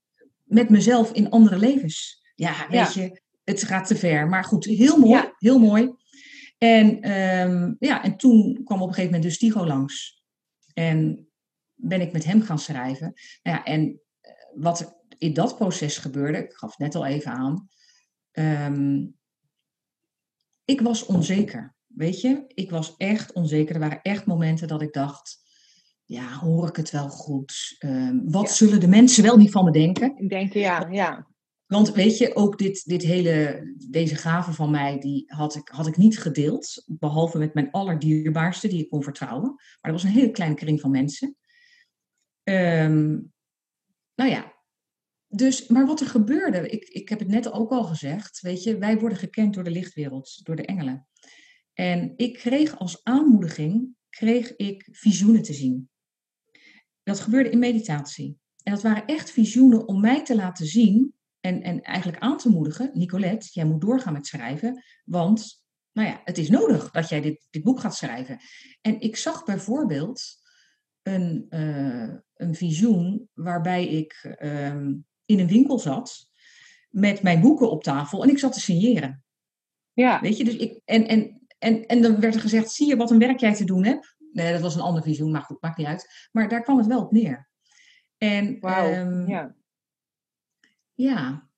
met mezelf in andere levens. Ja, weet je, het gaat te ver. Maar goed, heel mooi, Ja. heel mooi. En, ehm, ja, en toen kwam op een gegeven moment dus Tigo langs. En ben ik met hem gaan schrijven. Nou ja, en eh, wat in dat proces gebeurde, ik gaf het net al even aan. ehm, ik was onzeker, weet je. Ik was echt onzeker. Er waren echt momenten dat ik dacht, ja, hoor ik het wel goed? Ehm, wat Ja. zullen de mensen wel niet van me denken? Ik denk, ja, ja. Want weet je, ook dit, dit hele, deze gave van mij, die had ik, had ik niet gedeeld. Behalve met mijn allerdierbaarste, die ik kon vertrouwen. Maar dat was een hele kleine kring van mensen. Ehm, nou ja, dus, maar wat er gebeurde, ik, ik heb het net ook al gezegd, weet je, wij worden gekend door de lichtwereld, door de engelen. En ik kreeg als aanmoediging, kreeg ik visioenen te zien. Dat gebeurde in meditatie. En dat waren echt visioenen om mij te laten zien en, en eigenlijk aan te moedigen, Nicolette, jij moet doorgaan met schrijven, want nou ja, het is nodig dat jij dit, dit boek gaat schrijven. En ik zag bijvoorbeeld een, eh, een visioen waarbij ik ehm, in een winkel zat met mijn boeken op tafel en ik zat te signeren. Ja, Weet je, dus ik, en, en, en, en dan werd er gezegd, zie je wat een werk jij te doen hebt? Nee, dat was een ander visioen, maar goed, maakt niet uit. Maar daar kwam het wel op neer. En wauw. ehm, ja. ja.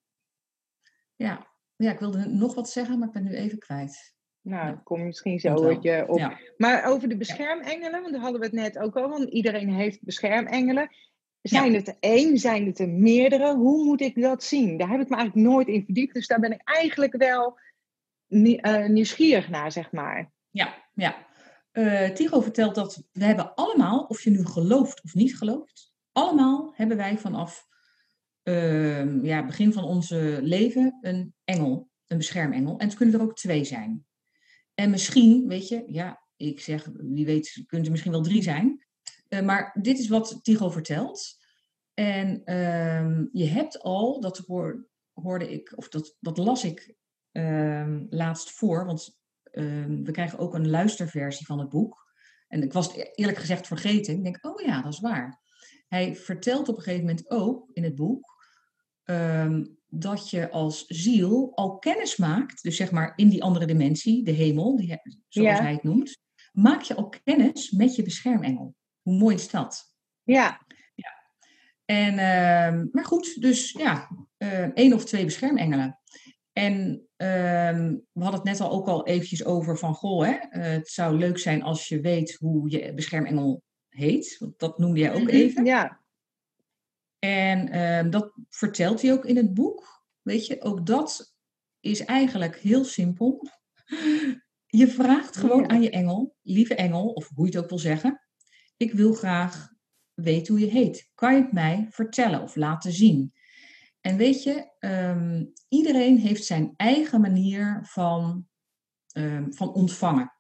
Ja. Ja, ik wilde nog wat zeggen, maar ik ben nu even kwijt. Nou, Ja. kom misschien zo wat je op. Ja. Maar over de beschermengelen, want daar hadden we het net ook al, want iedereen heeft beschermengelen. Zijn het er één? Zijn het er meerdere? Hoe moet ik dat zien? Daar heb ik me eigenlijk nooit in verdiept. Dus daar ben ik eigenlijk wel uh, nieuwsgierig naar, zeg maar. Ja, ja. Uh, Tigo vertelt dat we hebben allemaal, of je nu gelooft of niet gelooft, allemaal hebben wij vanaf uh, ja, begin van onze leven een engel, een beschermengel. En het kunnen er ook twee zijn. En misschien, weet je, ja, ik zeg, wie weet, kunnen er misschien wel drie zijn. Uh, maar dit is wat Tigo vertelt. En uh, je hebt al, dat hoor, hoorde ik, of dat, dat las ik uh, laatst voor, want we krijgen ook een luisterversie van het boek. En ik was het eerlijk gezegd vergeten. Ik denk, oh ja, dat is waar. Hij vertelt op een gegeven moment ook in het boek ehm, dat je als ziel al kennis maakt, dus zeg maar in die andere dimensie, de hemel, die, zoals hij het noemt, maak je al kennis met je beschermengel. Hoe mooi is dat? Ja. ja. En, uh, maar goed, dus ja, uh, één of twee beschermengelen. En ehm, we hadden het net al ook al eventjes over van, goh, hè, uh, het zou leuk zijn als je weet hoe je beschermengel heet. Want dat noemde jij ook mhm, even. Ja. En ehm, dat vertelt hij ook in het boek. Weet je, ook dat is eigenlijk heel simpel. Je vraagt gewoon aan je engel, lieve engel, of hoe je het ook wil zeggen. Ik wil graag weten hoe je heet. Kan je het mij vertellen of laten zien? En weet je, ehm, iedereen heeft zijn eigen manier van, um, van ontvangen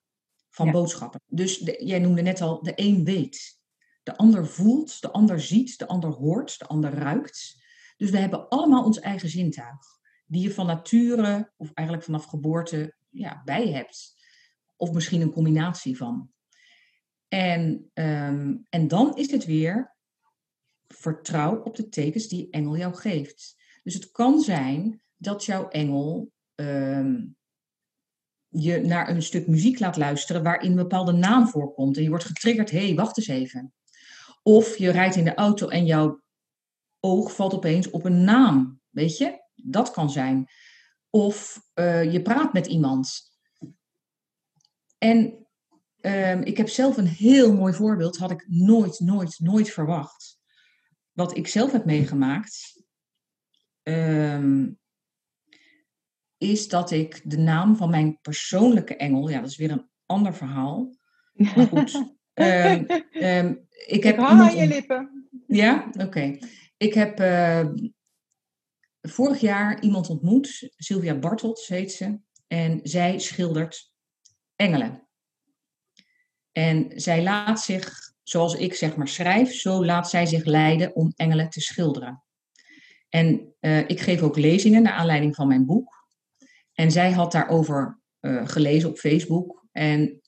van boodschappen. Dus jij noemde net al, de een weet. De ander voelt, de ander ziet, de ander hoort, de ander ruikt. Dus we hebben allemaal ons eigen zintuig. Die je van nature, of eigenlijk vanaf geboorte, ja, bij hebt. Of misschien een combinatie van. En, ehm, en dan is het weer vertrouw op de tekens die engel jou geeft. Dus het kan zijn dat jouw engel ehm, je naar een stuk muziek laat luisteren waarin een bepaalde naam voorkomt. En je wordt getriggerd, hé, hey, wacht eens even. Of je rijdt in de auto en jouw oog valt opeens op een naam. Weet je, dat kan zijn. Of uh, je praat met iemand. En um, ik heb zelf een heel mooi voorbeeld, had ik nooit, nooit, nooit verwacht. Wat ik zelf heb meegemaakt, um, is dat ik de naam van mijn persoonlijke engel, ja, dat is weer een ander verhaal. Maar goed. um, ik heb aan je lippen. Ja, oké. Ik heb uh, vorig jaar iemand ontmoet, Sylvia Bartels heet ze, en zij schildert engelen. En zij laat zich, zoals ik zeg maar schrijf, zo laat zij zich leiden om engelen te schilderen. En uh, ik geef ook lezingen naar aanleiding van mijn boek. En zij had daarover uh, gelezen op Facebook. En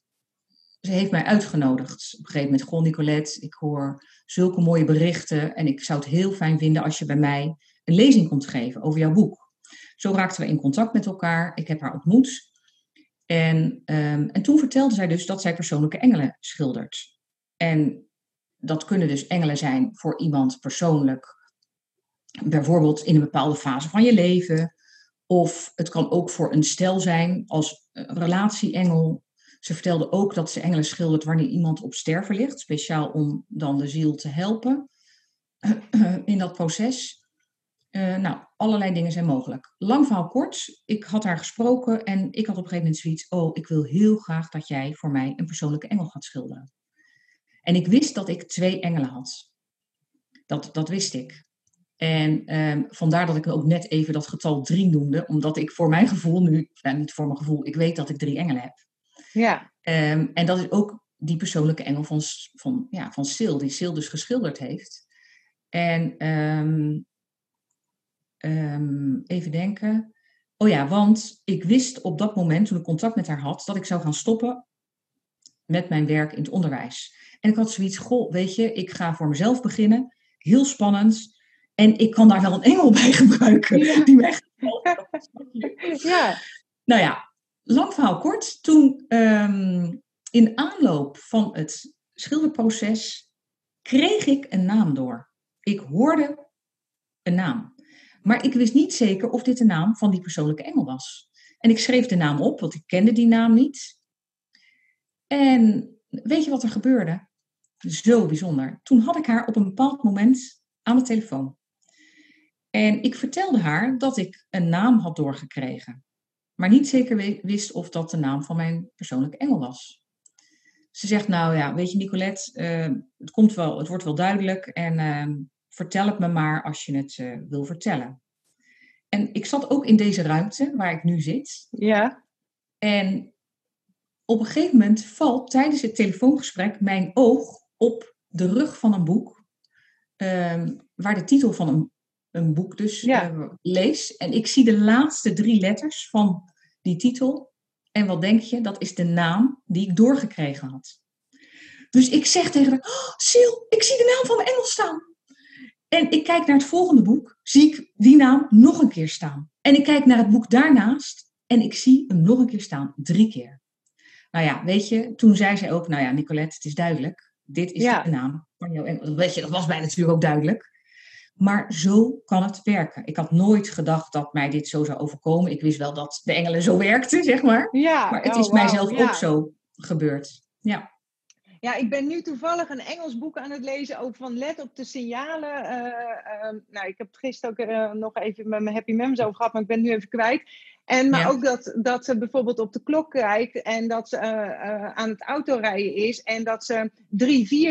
ze heeft mij uitgenodigd. Op een gegeven moment, goh Nicolette, ik hoor zulke mooie berichten. En ik zou het heel fijn vinden als je bij mij een lezing komt geven over jouw boek. Zo raakten we in contact met elkaar. Ik heb haar ontmoet. En, um, en toen vertelde zij dus dat zij persoonlijke engelen schildert. En dat kunnen dus engelen zijn voor iemand persoonlijk. Bijvoorbeeld in een bepaalde fase van je leven. Of het kan ook voor een stel zijn als relatieengel. Ze vertelde ook dat ze engelen schildert wanneer iemand op sterven ligt, speciaal om dan de ziel te helpen in dat proces. Uh, nou, allerlei dingen zijn mogelijk. Lang verhaal kort, ik had haar gesproken en ik had op een gegeven moment zoiets, oh, ik wil heel graag dat jij voor mij een persoonlijke engel gaat schilderen. En ik wist dat ik twee engelen had. Dat, dat wist ik. En um, vandaar dat ik ook net even dat getal drie noemde, omdat ik voor mijn gevoel nu, nou niet voor mijn gevoel, ik weet dat ik drie engelen heb. Ja. Um, en dat is ook die persoonlijke engel van, van, ja, van Sil, die Sil dus geschilderd heeft. En um, even denken. Oh ja, want ik wist op dat moment, toen ik contact met haar had, dat ik zou gaan stoppen met mijn werk in het onderwijs. En ik had zoiets, goh, weet je, ik ga voor mezelf beginnen. Heel spannend. En ik kan daar wel een engel bij gebruiken. Ja. Die mij ja. Nou ja, lang verhaal kort. Toen um, in aanloop van het schilderproces kreeg ik een naam door. Ik hoorde een naam. Maar ik wist niet zeker of dit de naam van die persoonlijke engel was. En ik schreef de naam op, want ik kende die naam niet. En weet je wat er gebeurde? Zo bijzonder. Toen had ik haar op een bepaald moment aan de telefoon. En ik vertelde haar dat ik een naam had doorgekregen, maar niet zeker wist of dat de naam van mijn persoonlijke engel was. Ze zegt, nou ja, weet je Nicolette, uh, het, komt wel, het wordt wel duidelijk en uh, vertel het me maar als je het uh, wil vertellen. En ik zat ook in deze ruimte waar ik nu zit. Ja. En op een gegeven moment valt tijdens het telefoongesprek mijn oog op de rug van een boek, ehm, waar de titel van een, een boek dus ja. uh, lees. En ik zie de laatste drie letters van die titel. En wat denk je? Dat is de naam die ik doorgekregen had. Dus ik zeg tegen haar, oh, Sil, ik zie de naam van mijn engel staan. En ik kijk naar het volgende boek, zie ik die naam nog een keer staan. En ik kijk naar het boek daarnaast en ik zie hem nog een keer staan, drie keer. Nou ja, weet je, toen zei zij ook, nou ja, Nicolette, het is duidelijk. Dit is de naam van jouw. Weet je, dat was mij natuurlijk ook duidelijk. Maar zo kan het werken. Ik had nooit gedacht dat mij dit zo zou overkomen. Ik wist wel dat de engelen zo werkten, zeg maar. Ja, maar het is oh, mijzelf wow, ja. ook zo gebeurd. Ja. Ja, ik ben nu toevallig een Engels boek aan het lezen over van let op de signalen. Uh, uh, nou, ik heb het gisteren ook uh, nog even met mijn Happy Mems over gehad, maar ik ben het nu even kwijt. En, maar Ja. ook dat, dat ze bijvoorbeeld op de klok kijkt en dat ze aan het autorijden is en dat ze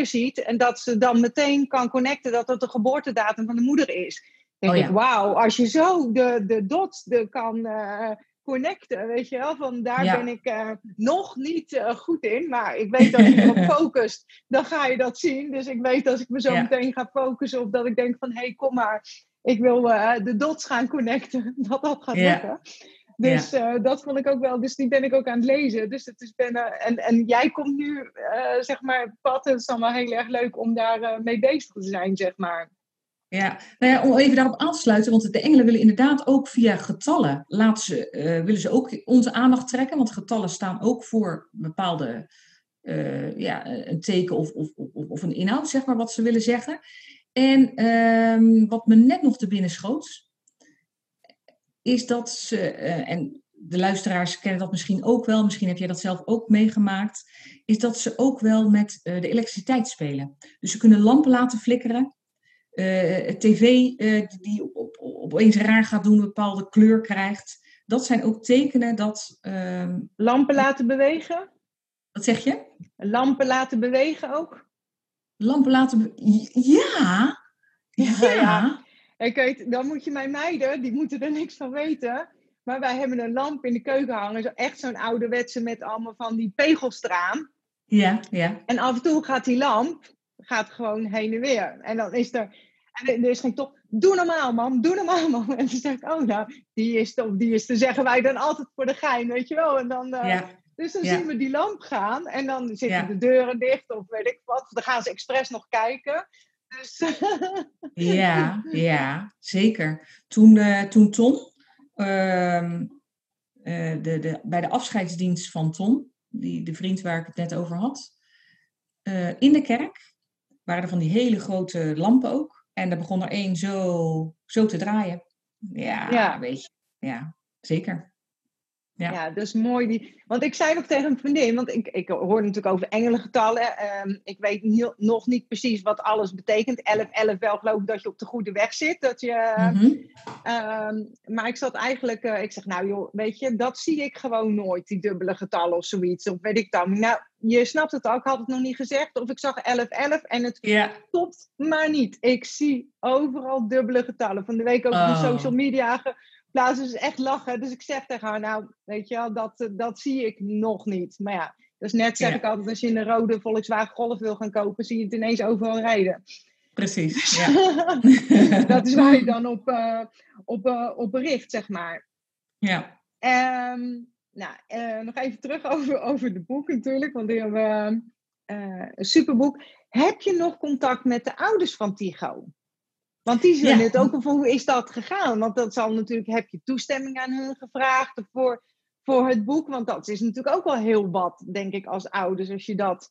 3-4 ziet en dat ze dan meteen kan connecten dat dat de geboortedatum van de moeder is. Dan denk Oh ik, ja. wauw, als je zo de, de dots de, kan connecten, weet je wel, van daar Ja. ben ik eh, nog niet eh, goed in, maar ik weet dat als je erop focust, dan ga je dat zien. Dus ik weet als ik me zo Ja. meteen ga focussen of dat ik denk van, hé, hey, kom maar, ik wil eh, de dots gaan connecten, dat dat gaat Ja. lukken. Dus dat vond ik ook wel, dus die ben ik ook aan het lezen. Dus het is ben, en, en jij komt nu, zeg maar, pad, het is wel heel erg leuk om daar mee bezig te zijn, zeg maar. Ja, nou ja, om even daarop aan te sluiten, want de engelen willen inderdaad ook via getallen, laten ze, eh, willen ze ook onze aandacht trekken, want getallen staan ook voor bepaalde, eh, ja, een teken of, of, of, of een inhoud, zeg maar, wat ze willen zeggen. En ehm, wat me net nog te binnen schoot, is dat ze, eh, en de luisteraars kennen dat misschien ook wel, misschien heb jij dat zelf ook meegemaakt, is dat ze ook wel met de elektriciteit spelen. Dus ze kunnen lampen laten flikkeren. Eh, tv eh, die op, op, opeens raar gaat doen, een bepaalde kleur krijgt. Dat zijn ook tekenen dat. ehm, Lampen laten bewegen? wat zeg je? Lampen laten bewegen ook? Lampen laten. Ja! Ja! Ja. Ik weet, dan moet je mijn meiden, die moeten er niks van weten. Maar wij hebben een lamp in de keuken hangen. Echt zo'n ouderwetse met allemaal van die pegels eraan. Ja, ja. En af en toe gaat die lamp gaat gewoon heen en weer. En dan is er, en er is geen toch, doe normaal mam, doe normaal mam. En dan zeg ik, oh nou, die is of die is te zeggen wij dan altijd voor de gein, weet je wel. En dan, eh, ja. Dus dan Ja. zien we die lamp gaan en dan zitten Ja. de deuren dicht of weet ik wat. Dan gaan ze expres nog kijken. Dus, Ja, ja, zeker. Toen, eh, toen Tom, ehm, eh, de, de, bij de afscheidsdienst van Tom, die, de vriend waar ik het net over had, in de kerk waren er van die hele grote lampen ook. En er begon er één zo, zo te draaien. Ja, Ja. weet je. Ja, zeker. Ja. Ja, dat is mooi. Die... Want ik zei nog tegen een vriendin, want ik, ik hoor natuurlijk over engelengetallen. Ehm, ik weet nog niet precies wat alles betekent. 11, 11 wel geloof ik dat je op de goede weg zit. Dat je, ehm, maar ik zat eigenlijk, eh, ik zeg nou joh, weet je, dat zie ik gewoon nooit, die dubbele getallen of zoiets. Of weet ik dan. Nou, je snapt het al, ik had het nog niet gezegd. Of ik zag 11, 11 en het Ja, stopt maar niet. Ik zie overal dubbele getallen. Van de week ook op Oh. de social media geplaatst. Dus echt lachen. Dus ik zeg tegen haar, nou, weet je wel, dat, eh, dat zie ik nog niet. Maar ja, dus net zeg Ja. ik altijd, als je een rode Volkswagen Golf wil gaan kopen, zie je het ineens overal rijden. precies. Ja. dat is waar je dan op, eh, op, eh, op bericht, zeg maar. ja. Ehm, nou, nog even terug over, over de boek natuurlijk, want die hebben we een superboek. Heb je nog contact met de ouders van Tigo? Want die zullen Ja. het ook van hoe is dat gegaan? Want dat zal natuurlijk, heb je toestemming aan hun gevraagd voor, voor het boek? Want dat is natuurlijk ook wel heel wat, denk ik, als ouders, als je dat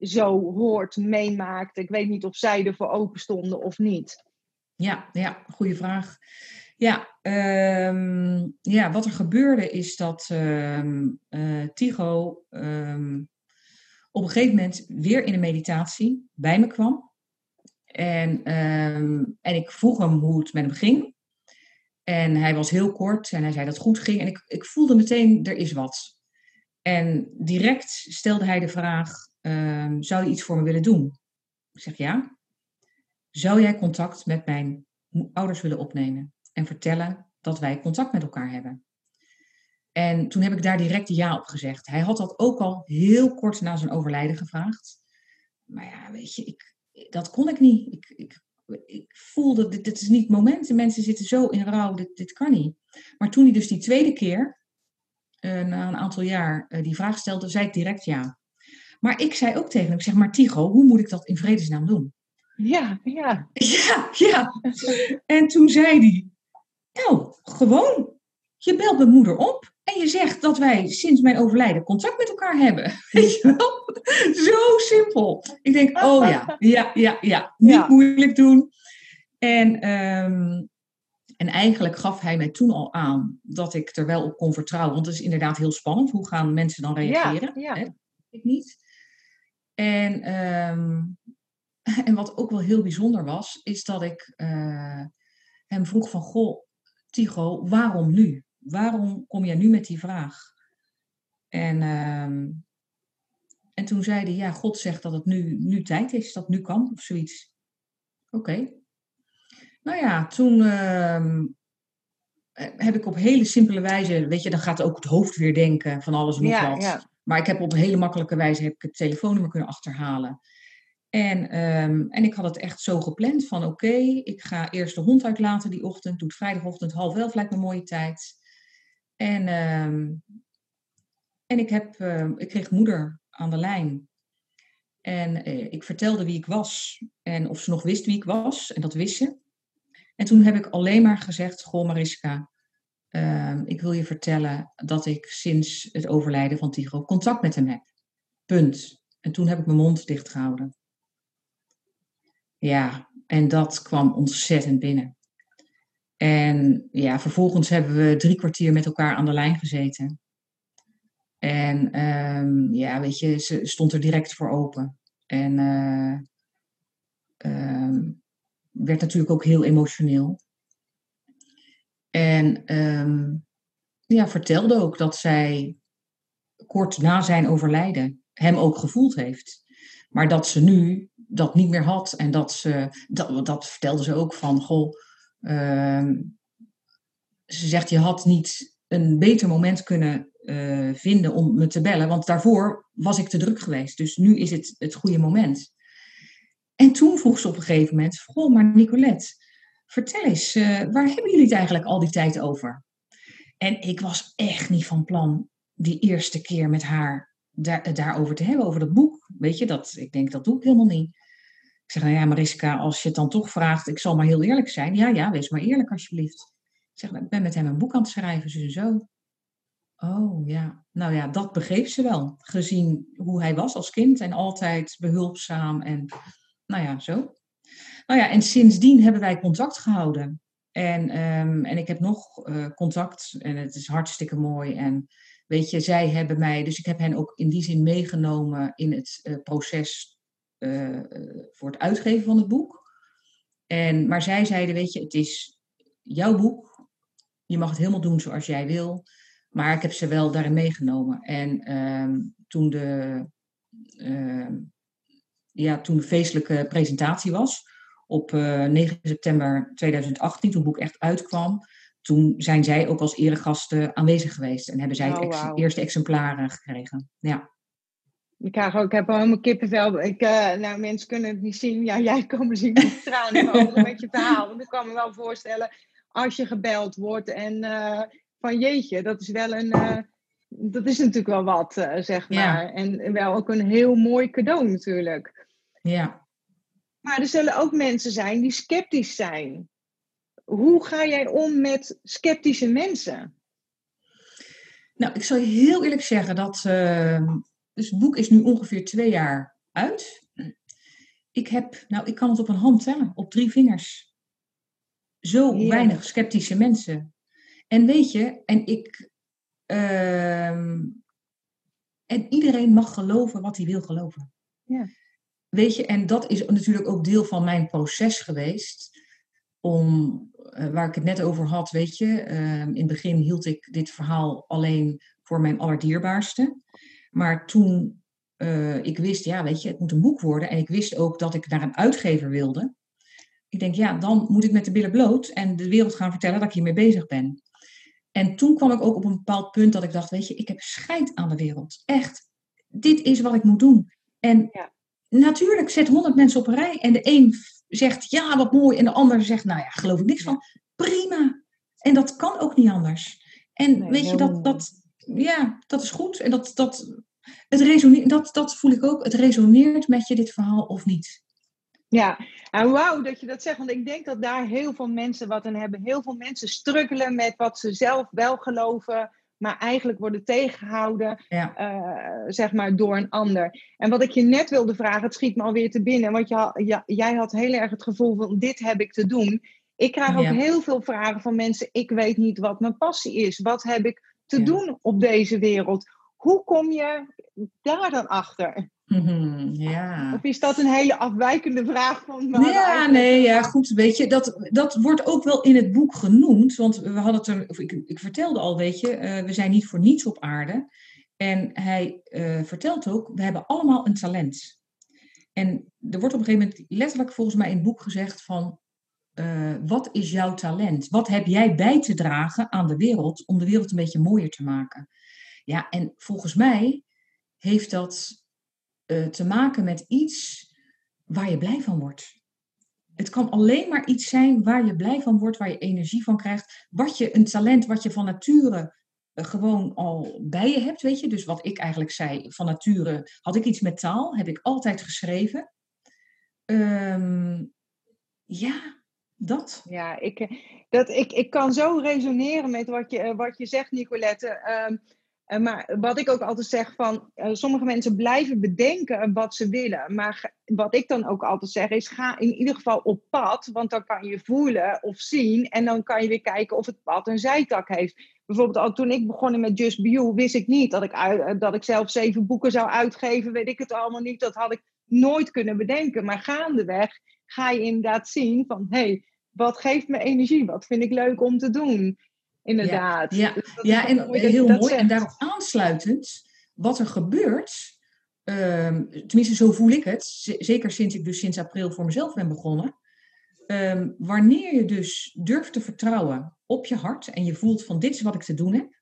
zo hoort, meemaakt. Ik weet niet of zij ervoor open stonden of niet. Ja, ja, goede vraag. Ja, ehm, ja, wat er gebeurde is dat ehm eh, Tigo ehm, op een gegeven moment weer in een meditatie bij me kwam. En, ehm, en ik vroeg hem hoe het met hem ging. En hij was heel kort en hij zei dat het goed ging. En ik, ik voelde meteen, er is wat. En direct stelde hij de vraag, ehm, zou je iets voor me willen doen? Ik zeg ja. Zou jij contact met mijn ouders willen opnemen en vertellen dat wij contact met elkaar hebben? En toen heb ik daar direct ja op gezegd. Hij had dat ook al heel kort na zijn overlijden gevraagd. Maar ja, weet je, ik, dat kon ik niet. Ik, ik, ik voelde, dit, dit is niet het moment. De mensen zitten zo in rouw, dit, dit kan niet. Maar toen hij dus die tweede keer, uh, na een aantal jaar, uh, die vraag stelde, zei ik direct ja. Maar ik zei ook tegen hem, ik zeg maar Tigo, hoe moet ik dat in vredesnaam doen? Ja, ja. Ja, ja. En toen zei hij, nou, gewoon, je belt mijn moeder op en je zegt dat wij sinds mijn overlijden contact met elkaar hebben. Weet je wel? Zo simpel. Ik denk, oh ja, ja, ja, ja. Niet ja. moeilijk doen. En, um, en eigenlijk gaf hij mij toen al aan dat ik er wel op kon vertrouwen. Want het is inderdaad heel spannend. Hoe gaan mensen dan reageren? Ja, ja. Ik niet. En, um, en wat ook wel heel bijzonder was, is dat ik uh, hem vroeg van, goh, Tigo, waarom nu? Waarom kom jij nu met die vraag? En, uh, en toen zei hij, ja, God zegt dat het nu, nu tijd is, dat het nu kan, of zoiets. Oké. Okay. Nou ja, toen uh, heb ik op hele simpele wijze, weet je, dan gaat ook het hoofd weer denken van alles en nog ja, wat. Ja. Maar ik heb op een hele makkelijke wijze heb ik het telefoonnummer kunnen achterhalen. En, um, en ik had het echt zo gepland van oké, okay, ik ga eerst de hond uitlaten die ochtend. Doe het vrijdagochtend half elf, lijkt me een mooie tijd. En, um, en ik, heb, uh, ik kreeg moeder aan de lijn. En uh, ik vertelde wie ik was en of ze nog wist wie ik was. En dat wist ze. En toen heb ik alleen maar gezegd, goh Mariska, uh, ik wil je vertellen dat ik sinds het overlijden van Tigro contact met hem heb. Punt. En toen heb ik mijn mond dicht gehouden. Ja, en dat kwam ontzettend binnen. En ja, vervolgens hebben we drie kwartier met elkaar aan de lijn gezeten. En um, ja, weet je, ze stond er direct voor open. En uh, um, werd natuurlijk ook heel emotioneel. En um, ja, vertelde ook dat zij kort na zijn overlijden hem ook gevoeld heeft. Maar dat ze nu dat niet meer had. En dat ze, dat, dat vertelde ze ook van, goh, ze zegt, je had niet een beter moment kunnen uh, vinden om me te bellen, want daarvoor was ik te druk geweest. Dus nu is het het goede moment. En toen vroeg ze op een gegeven moment, goh, maar Nicolette, vertel eens, uh, waar hebben jullie het eigenlijk al die tijd over? En ik was echt niet van plan die eerste keer met haar daar, daarover te hebben, over dat boek. Weet je, dat, ik denk, dat doe ik helemaal niet. Ik zeg, nou ja, Mariska, als je het dan toch vraagt, ik zal maar heel eerlijk zijn. Ja, ja, wees maar eerlijk alsjeblieft. Ik zeg, ik ben met hem een boek aan het schrijven, en zo. Oh ja, nou ja, dat begreep ze wel. Gezien hoe hij was als kind en altijd behulpzaam en nou ja, zo. Nou ja, en sindsdien hebben wij contact gehouden. En, um, en ik heb nog uh, contact en het is hartstikke mooi. En weet je, zij hebben mij, dus ik heb hen ook in die zin meegenomen in het uh, proces uh, voor het uitgeven van het boek. En, maar zij zeiden, weet je, het is jouw boek. Je mag het helemaal doen zoals jij wil. Maar ik heb ze wel daarin meegenomen. En um, toen, de, uh, ja, toen de feestelijke presentatie was, op uh, 9 september 2018, toen het boek echt uitkwam, toen zijn zij ook als eregasten aanwezig geweest. En hebben zij het ex wow. eerste exemplaren gekregen. Ja. Ik, krijg ook, ik heb al helemaal kippenvel. Ik, uh, nou, mensen kunnen het niet zien. Ja, jij komen zien met tranen met je verhaal. Want ik kan me wel voorstellen, als je gebeld wordt en uh, van jeetje, dat is wel een... Uh, dat is natuurlijk wel wat, zeg maar. Ja. En wel ook een heel mooi cadeau natuurlijk. Ja. Maar er zullen ook mensen zijn die sceptisch zijn. Hoe ga jij om met sceptische mensen? Nou, ik zal je heel eerlijk zeggen dat... Uh, dus het boek is nu ongeveer twee jaar uit. Ik heb, nou, ik kan het op een hand tellen, op drie vingers. Zo weinig sceptische mensen. En weet je, en ik. Uh, en iedereen mag geloven wat hij wil geloven. Ja. weet je, en dat is natuurlijk ook deel van mijn proces geweest. Om, eh, waar ik het net over had, weet je, ehm, in het begin hield ik dit verhaal alleen voor mijn allerdierbaarste. Maar toen uh, ik wist, ja, weet je, het moet een boek worden. En ik wist ook dat ik naar een uitgever wilde. Ik denk, ja, dan moet ik met de billen bloot en de wereld gaan vertellen dat ik hiermee bezig ben. En toen kwam ik ook op een bepaald punt dat ik dacht, weet je, ik heb scheid aan de wereld. Echt, dit is wat ik moet doen. En ja. natuurlijk zet honderd mensen op een rij en de een zegt, ja, wat mooi. En de ander zegt, nou ja, geloof ik niks van. Prima. En dat kan ook niet anders. En weet je, dat, dat, ja, dat is goed. En dat, dat, het resoneert, dat, dat voel ik ook. Het resoneert met je, dit verhaal, of niet. Ja, en wauw dat je dat zegt, want ik denk dat daar heel veel mensen wat aan hebben. Heel veel mensen struggelen met wat ze zelf wel geloven, maar eigenlijk worden tegengehouden, eh, zeg maar, door een ander. En wat ik je net wilde vragen, het schiet me alweer te binnen, want je, jij had heel erg het gevoel van dit heb ik te doen. Ik krijg ook heel veel vragen van mensen, ik weet niet wat mijn passie is. Wat heb ik te doen op deze wereld? Hoe kom je daar dan achter? Mhm, ja. Of is dat een hele afwijkende vraag van Ja, nee, ja, goed. Weet je, dat, dat wordt ook wel in het boek genoemd. Want we hadden het er, ik, ik vertelde al, weet je, uh, we zijn niet voor niets op aarde. En hij uh, vertelt ook, we hebben allemaal een talent. En er wordt op een gegeven moment letterlijk volgens mij in het boek gezegd van, uh, wat is jouw talent? Wat heb jij bij te dragen aan de wereld om de wereld een beetje mooier te maken? Ja, en volgens mij heeft dat uh, te maken met iets waar je blij van wordt. Het kan alleen maar iets zijn waar je blij van wordt, waar je energie van krijgt. Wat je, een talent wat je van nature uh, gewoon al bij je hebt, weet je. Dus wat ik eigenlijk zei, van nature had ik iets met taal, heb ik altijd geschreven. Um, ja, dat. Ja, ik, dat, ik, ik kan zo resoneren met wat je, wat je zegt, Nicolette. Um, uh, maar wat ik ook altijd zeg van, sommige mensen blijven bedenken wat ze willen. Maar wat ik dan ook altijd zeg is, ga in ieder geval op pad. Want dan kan je voelen of zien. En dan kan je weer kijken of het pad een zijtak heeft. Bijvoorbeeld al toen ik begon met Just Be wist ik niet dat ik, dat ik zelf zeven boeken zou uitgeven. Weet ik het allemaal niet. Dat had ik nooit kunnen bedenken. Maar gaandeweg ga je inderdaad zien van, hé, hey, wat geeft me energie? Wat vind ik leuk om te doen? Inderdaad. Ja, dus ja en heel mooi. En daarop aansluitend, wat er gebeurt, um, tenminste zo voel ik het, zeker sinds ik dus sinds april voor mezelf ben begonnen. Um, wanneer je dus durft te vertrouwen op je hart en je voelt van dit is wat ik te doen heb.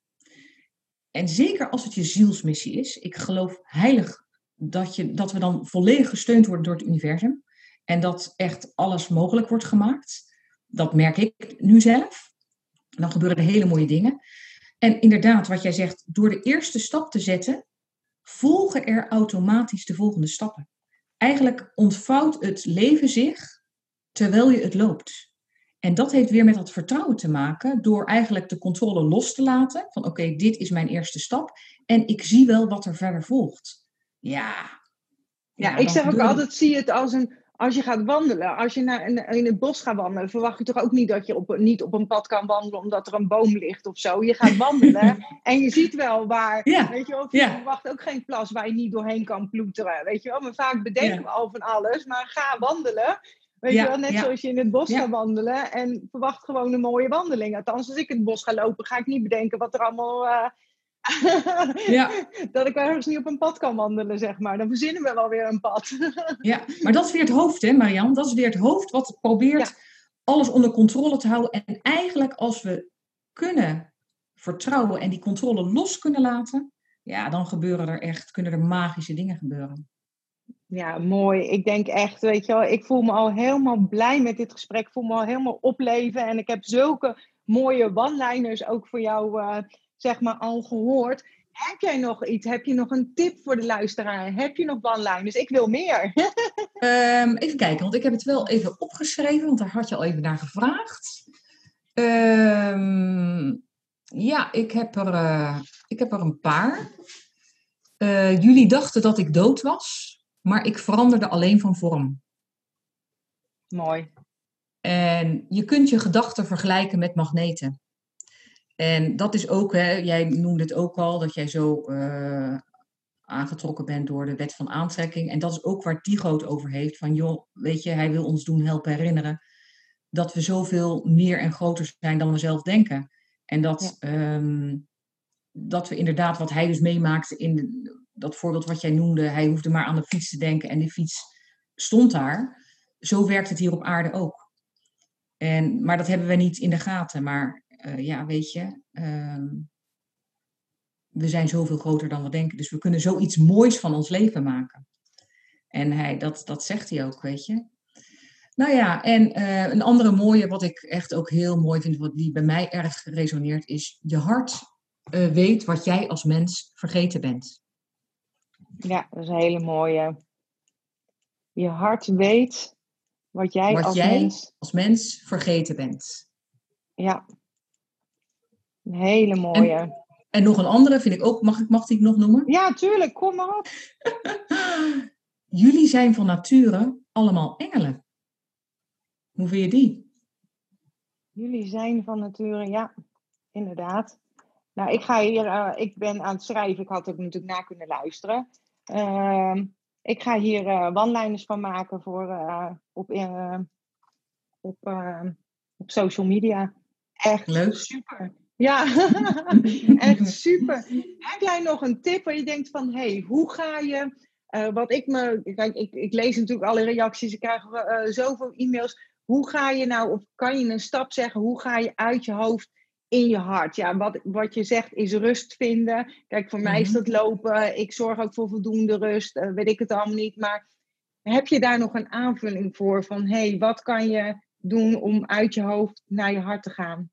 En zeker als het je zielsmissie is, ik geloof heilig dat, je, dat we dan volledig gesteund worden door het universum. En dat echt alles mogelijk wordt gemaakt. Dat merk ik nu zelf. Dan gebeuren er hele mooie dingen. En inderdaad, wat jij zegt, door de eerste stap te zetten, volgen er automatisch de volgende stappen. Eigenlijk ontvouwt het leven zich terwijl je het loopt. En dat heeft weer met dat vertrouwen te maken, door eigenlijk de controle los te laten. Van oké, dit is mijn eerste stap. En ik zie wel wat er verder volgt. Ja. Ja, ja ik zeg ook altijd, zie het als een als je gaat wandelen, als je naar, in het bos gaat wandelen, verwacht je toch ook niet dat je op, niet op een pad kan wandelen omdat er een boom ligt of zo. Je gaat wandelen en je ziet wel waar, weet je wel, je verwacht ook geen plas waar je niet doorheen kan ploeteren, weet je wel. Maar vaak bedenken we al van alles, maar ga wandelen. Weet je wel, net zoals je in het bos gaat wandelen en verwacht gewoon een mooie wandeling. Althans, als ik in het bos ga lopen, ga ik niet bedenken wat er allemaal... Uh, ja. dat ik ergens niet op een pad kan wandelen, zeg maar. Dan verzinnen we wel weer een pad. ja, maar dat is weer het hoofd, hè, Marian? Dat is weer het hoofd wat probeert alles onder controle te houden. En eigenlijk als we kunnen vertrouwen en die controle los kunnen laten, ja, dan gebeuren er echt, kunnen er magische dingen gebeuren. Ja, mooi. Ik denk echt, weet je wel, ik voel me al helemaal blij met dit gesprek. Ik voel me al helemaal opleven. En ik heb zulke mooie one-liners ook voor jou uh, zeg maar al gehoord. Heb jij nog iets? Heb je nog een tip voor de luisteraar? Heb je nog one Dus ik wil meer. um, even kijken, want ik heb het wel even opgeschreven, want daar had je al even naar gevraagd. Um, ja, ik heb er, uh, ik heb er een paar. Uh, jullie dachten dat ik dood was, maar ik veranderde alleen van vorm. Mooi. En je kunt je gedachten vergelijken met magneten. En dat is ook, hè, jij noemde het ook al, dat jij zo uh, aangetrokken bent door de wet van aantrekking. En dat is ook waar het over heeft. Van joh, weet je, hij wil ons doen helpen herinneren dat we zoveel meer en groter zijn dan we zelf denken. En dat, ehm, dat we inderdaad, wat hij dus meemaakte in dat voorbeeld wat jij noemde, hij hoefde maar aan de fiets te denken en die fiets stond daar. Zo werkt het hier op aarde ook. En, maar dat hebben we niet in de gaten. Maar uh, ja, weet je, ehm, we zijn zoveel groter dan we denken. Dus we kunnen zoiets moois van ons leven maken. En hij, dat, dat zegt hij ook, weet je. Nou ja, en uh, een andere mooie, wat ik echt ook heel mooi vind, wat die bij mij erg resoneert, is je hart uh, weet wat jij als mens vergeten bent. Ja, dat is een hele mooie. Je hart weet wat jij, wat als, jij mens... als mens vergeten bent. Ja, een hele mooie. En, en, nog een andere vind ik ook, mag ik mag die nog noemen? Ja, tuurlijk, kom maar op. Jullie zijn van nature allemaal engelen. Hoe vind je die? Jullie zijn van nature, ja, inderdaad. Nou, ik ga hier, uh, ik ben aan het schrijven. Ik had ook natuurlijk na kunnen luisteren. Uh, ik ga hier uh, van maken voor, uh, op, op, op social media. Echt Leuk. super. Ja, echt super. Heb jij nog een tip waar je denkt van, hey, hoe ga je... wat ik me... Kijk, ik, ik lees natuurlijk alle reacties. Ik krijg zoveel e-mails. Hoe ga je nou, of kan je een stap zeggen, hoe ga je uit je hoofd in je hart? Ja, wat, wat je zegt is rust vinden. Kijk, voor mij is dat lopen. Ik zorg ook voor voldoende rust. Uh, weet ik het allemaal niet. Maar heb je daar nog een aanvulling voor? Van, hé, hey, wat kan je doen om uit je hoofd naar je hart te gaan?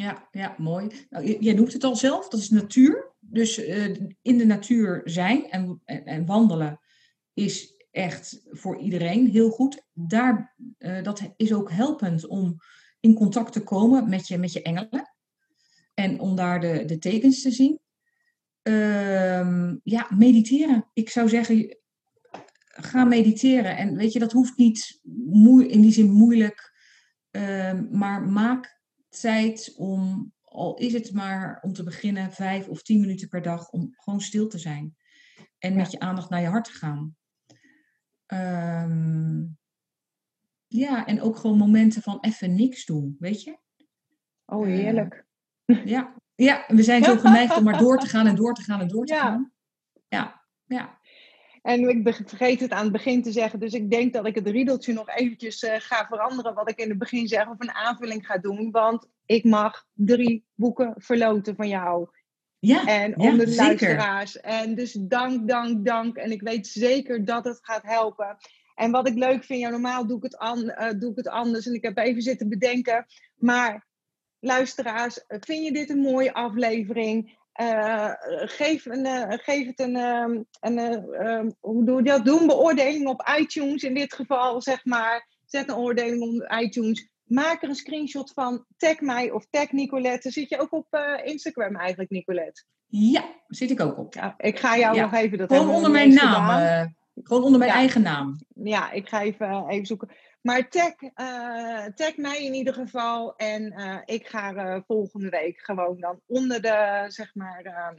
Ja, ja mooi. Nou, jij noemt het al zelf, dat is natuur. Dus uh, in de natuur zijn en, en, en wandelen is echt voor iedereen heel goed. Daar, uh, dat is ook helpend om in contact te komen met je, met je engelen. En om daar de, de tekens te zien. Uh, ja, mediteren. Ik zou zeggen, ga mediteren. En weet je, dat hoeft niet moe, in die zin moeilijk. Uh, maar maak tijd om, al is het maar om te beginnen, vijf of tien minuten per dag, om gewoon stil te zijn. En met je aandacht naar je hart te gaan. Um, ja, en ook gewoon momenten van even niks doen, weet je? Oh, heerlijk. Uh, ja. ja, we zijn zo geneigd om maar door te gaan en door te gaan en door te ja. gaan. Ja, ja. En ik vergeet het aan het begin te zeggen, dus ik denk dat ik het riedeltje nog eventjes uh, ga veranderen wat ik in het begin zeg of een aanvulling ga doen. Want ik mag drie boeken verloten van jou. Ja, en onder de luisteraars. En dus dank, dank, dank. En ik weet zeker dat het gaat helpen. En wat ik leuk vind, ja, normaal doe ik, het an, uh, doe ik het anders. En ik heb even zitten bedenken. Maar luisteraars, vind je dit een mooie aflevering? Uh, geef, een, uh, geef het een, um, een uh, hoe doe je dat? Doe een beoordeling op iTunes in dit geval, zeg maar. Zet een oordeling op iTunes. Maak er een screenshot van. Tag mij of tag Nicolette. Zit je ook op Instagram eigenlijk, Nicolette? Ja, zit ik ook op. Ja, ik ga jou ja. nog even dat Gewoon onder mijn naam. gewoon onder mijn ja. eigen naam. Ja, ik ga even, even zoeken. Maar tag, uh, tag mij in ieder geval. En uh, ik ga uh, volgende week gewoon dan onder de, zeg maar,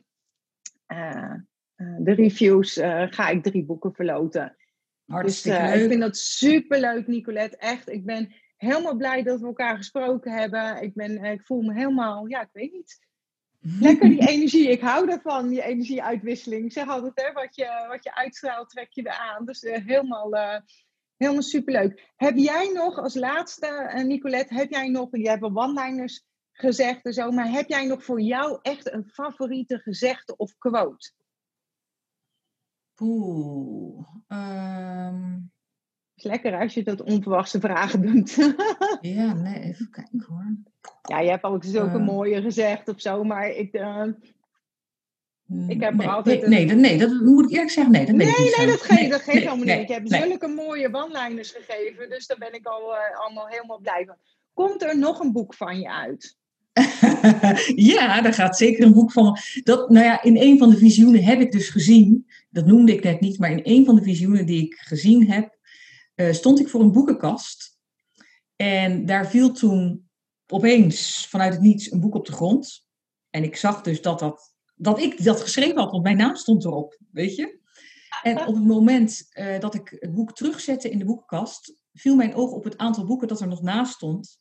de reviews ga ik drie boeken verloten. Hartstikke dus, leuk. Ik vind dat super leuk, Nicolette. Echt, ik ben helemaal blij dat we elkaar gesproken hebben. Ik, ben, ik voel me helemaal, ja, ik weet niet. Lekker die energie. Ik hou daarvan, die energieuitwisseling. Ik zeg altijd, hè, wat, je, wat je uitstraalt, trek je weer aan. Dus helemaal Helemaal superleuk. Heb jij nog als laatste, uh, Nicolette, heb jij nog, je hebt one-liners gezegd en zo, maar heb jij nog voor jou echt een favoriete gezegde of quote? Oeh. Um... Is lekker als je dat onverwachte vragen doet. ja, nee, even kijken hoor. Ja, je hebt ook zulke uh... mooie gezegd of zo, maar ik. Uh... Ik heb nee, er altijd. Nee, nee, nee, dat moet ik eerlijk zeggen. Nee, dat nee, ik niet nee, dat geeft, dat geeft nee, helemaal nee, niet. Hebt nee. zulke mooie one-liners gegeven, dus daar ben ik al uh, allemaal helemaal blij van. Komt er nog een boek van je uit? ja, daar gaat zeker een boek van. Dat, nou ja, in een van de visioenen heb ik dus gezien, dat noemde ik net niet, maar in een van de visioenen die ik gezien heb, uh, stond ik voor een boekenkast. En daar viel toen opeens vanuit het niets een boek op de grond. En ik zag dus dat dat dat ik dat geschreven had, want mijn naam stond erop, weet je. En op het moment uh, dat ik het boek terugzette in de boekenkast, viel mijn oog op het aantal boeken dat er nog naast stond.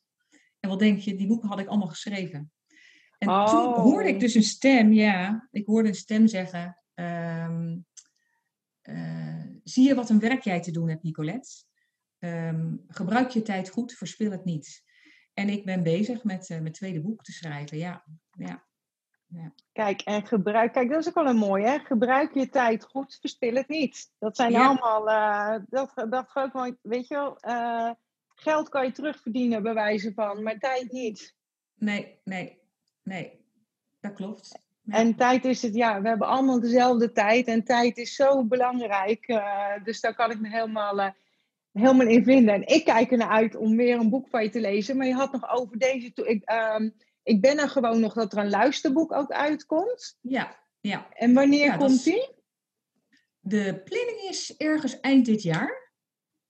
En wat denk je, die boeken had ik allemaal geschreven. En oh. toen hoorde ik dus een stem, ja, ik hoorde een stem zeggen, um, uh, zie je wat een werk jij te doen hebt, Nicolette? Um, gebruik je tijd goed, verspil het niet. En ik ben bezig met uh, mijn tweede boek te schrijven, ja. ja. Ja. Kijk, en gebruik, kijk, dat is ook wel een mooie, hè? Gebruik je tijd goed, verspil het niet. Dat zijn allemaal, uh, dat, dat ook weet je wel, uh, geld kan je terugverdienen bij wijze van, maar tijd niet. Nee, nee, nee, dat klopt. En tijd is het, ja, we hebben allemaal dezelfde tijd en tijd is zo belangrijk. Uh, dus daar kan ik me helemaal, helemaal in vinden. En ik kijk ernaar uit om weer een boek van je te lezen, maar je had nog over deze, ik, ehm, ik ben er gewoon nog dat er een luisterboek ook uitkomt. Ja, ja. En wanneer komt die? De planning is ergens eind dit jaar.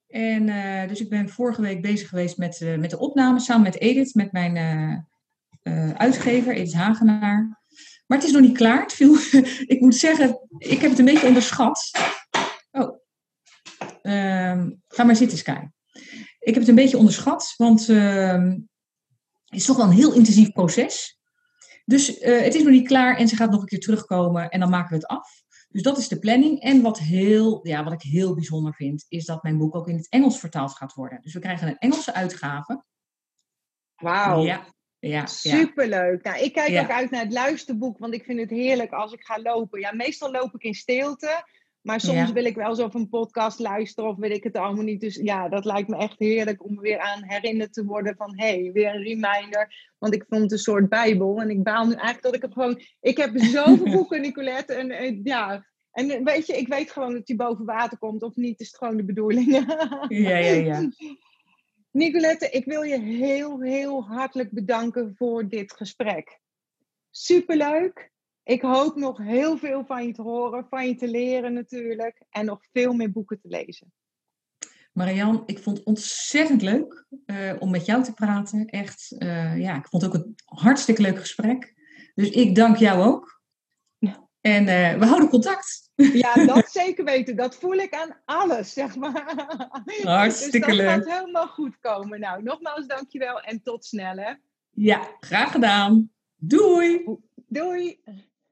En uh, dus ik ben vorige week bezig geweest met, uh, met de opname samen met Edith, met mijn uh, uitgever, Edith Hagenaar. Maar het is nog niet klaar. Het viel, ik moet zeggen, ik heb het een beetje onderschat. Oh, ehm, ga maar zitten, Sky. Ik heb het een beetje onderschat, want ehm, is toch wel een heel intensief proces. Dus uh, het is nog niet klaar en ze gaat nog een keer terugkomen en dan maken we het af. Dus dat is de planning. En wat, heel, ja, wat ik heel bijzonder vind, is dat mijn boek ook in het Engels vertaald gaat worden. Dus we krijgen een Engelse uitgave. Wauw. Ja, ja, Superleuk. Nou, ik kijk ook uit naar het luisterboek, want ik vind het heerlijk als ik ga lopen. Ja, meestal loop ik in stilte. Maar soms wil ik wel zo van een podcast luisteren of weet ik het allemaal niet. Dus ja, dat lijkt me echt heerlijk om weer aan herinnerd te worden van... hé, hey, weer een reminder. Want ik vond het een soort bijbel. En ik baal nu eigenlijk dat ik het gewoon... Ik heb zoveel boeken, Nicolette. En, ja, en weet je, ik weet gewoon dat die boven water komt of niet. Is het gewoon de bedoeling. ja, ja, ja. Nicolette, ik wil je heel, heel hartelijk bedanken voor dit gesprek. Superleuk. Ik hoop nog heel veel van je te horen, van je te leren natuurlijk. En nog veel meer boeken te lezen. Marian, ik vond het ontzettend leuk uh, om met jou te praten. Echt, uh, ja, ik vond het ook een hartstikke leuk gesprek. Dus ik dank jou ook. En uh, we houden contact. Ja, dat zeker weten. Dat voel ik aan alles, zeg maar. Hartstikke dus dat leuk. gaat helemaal goed komen. Nou, nogmaals dankjewel en tot snel, hè. Ja, graag gedaan. Doei. Doei.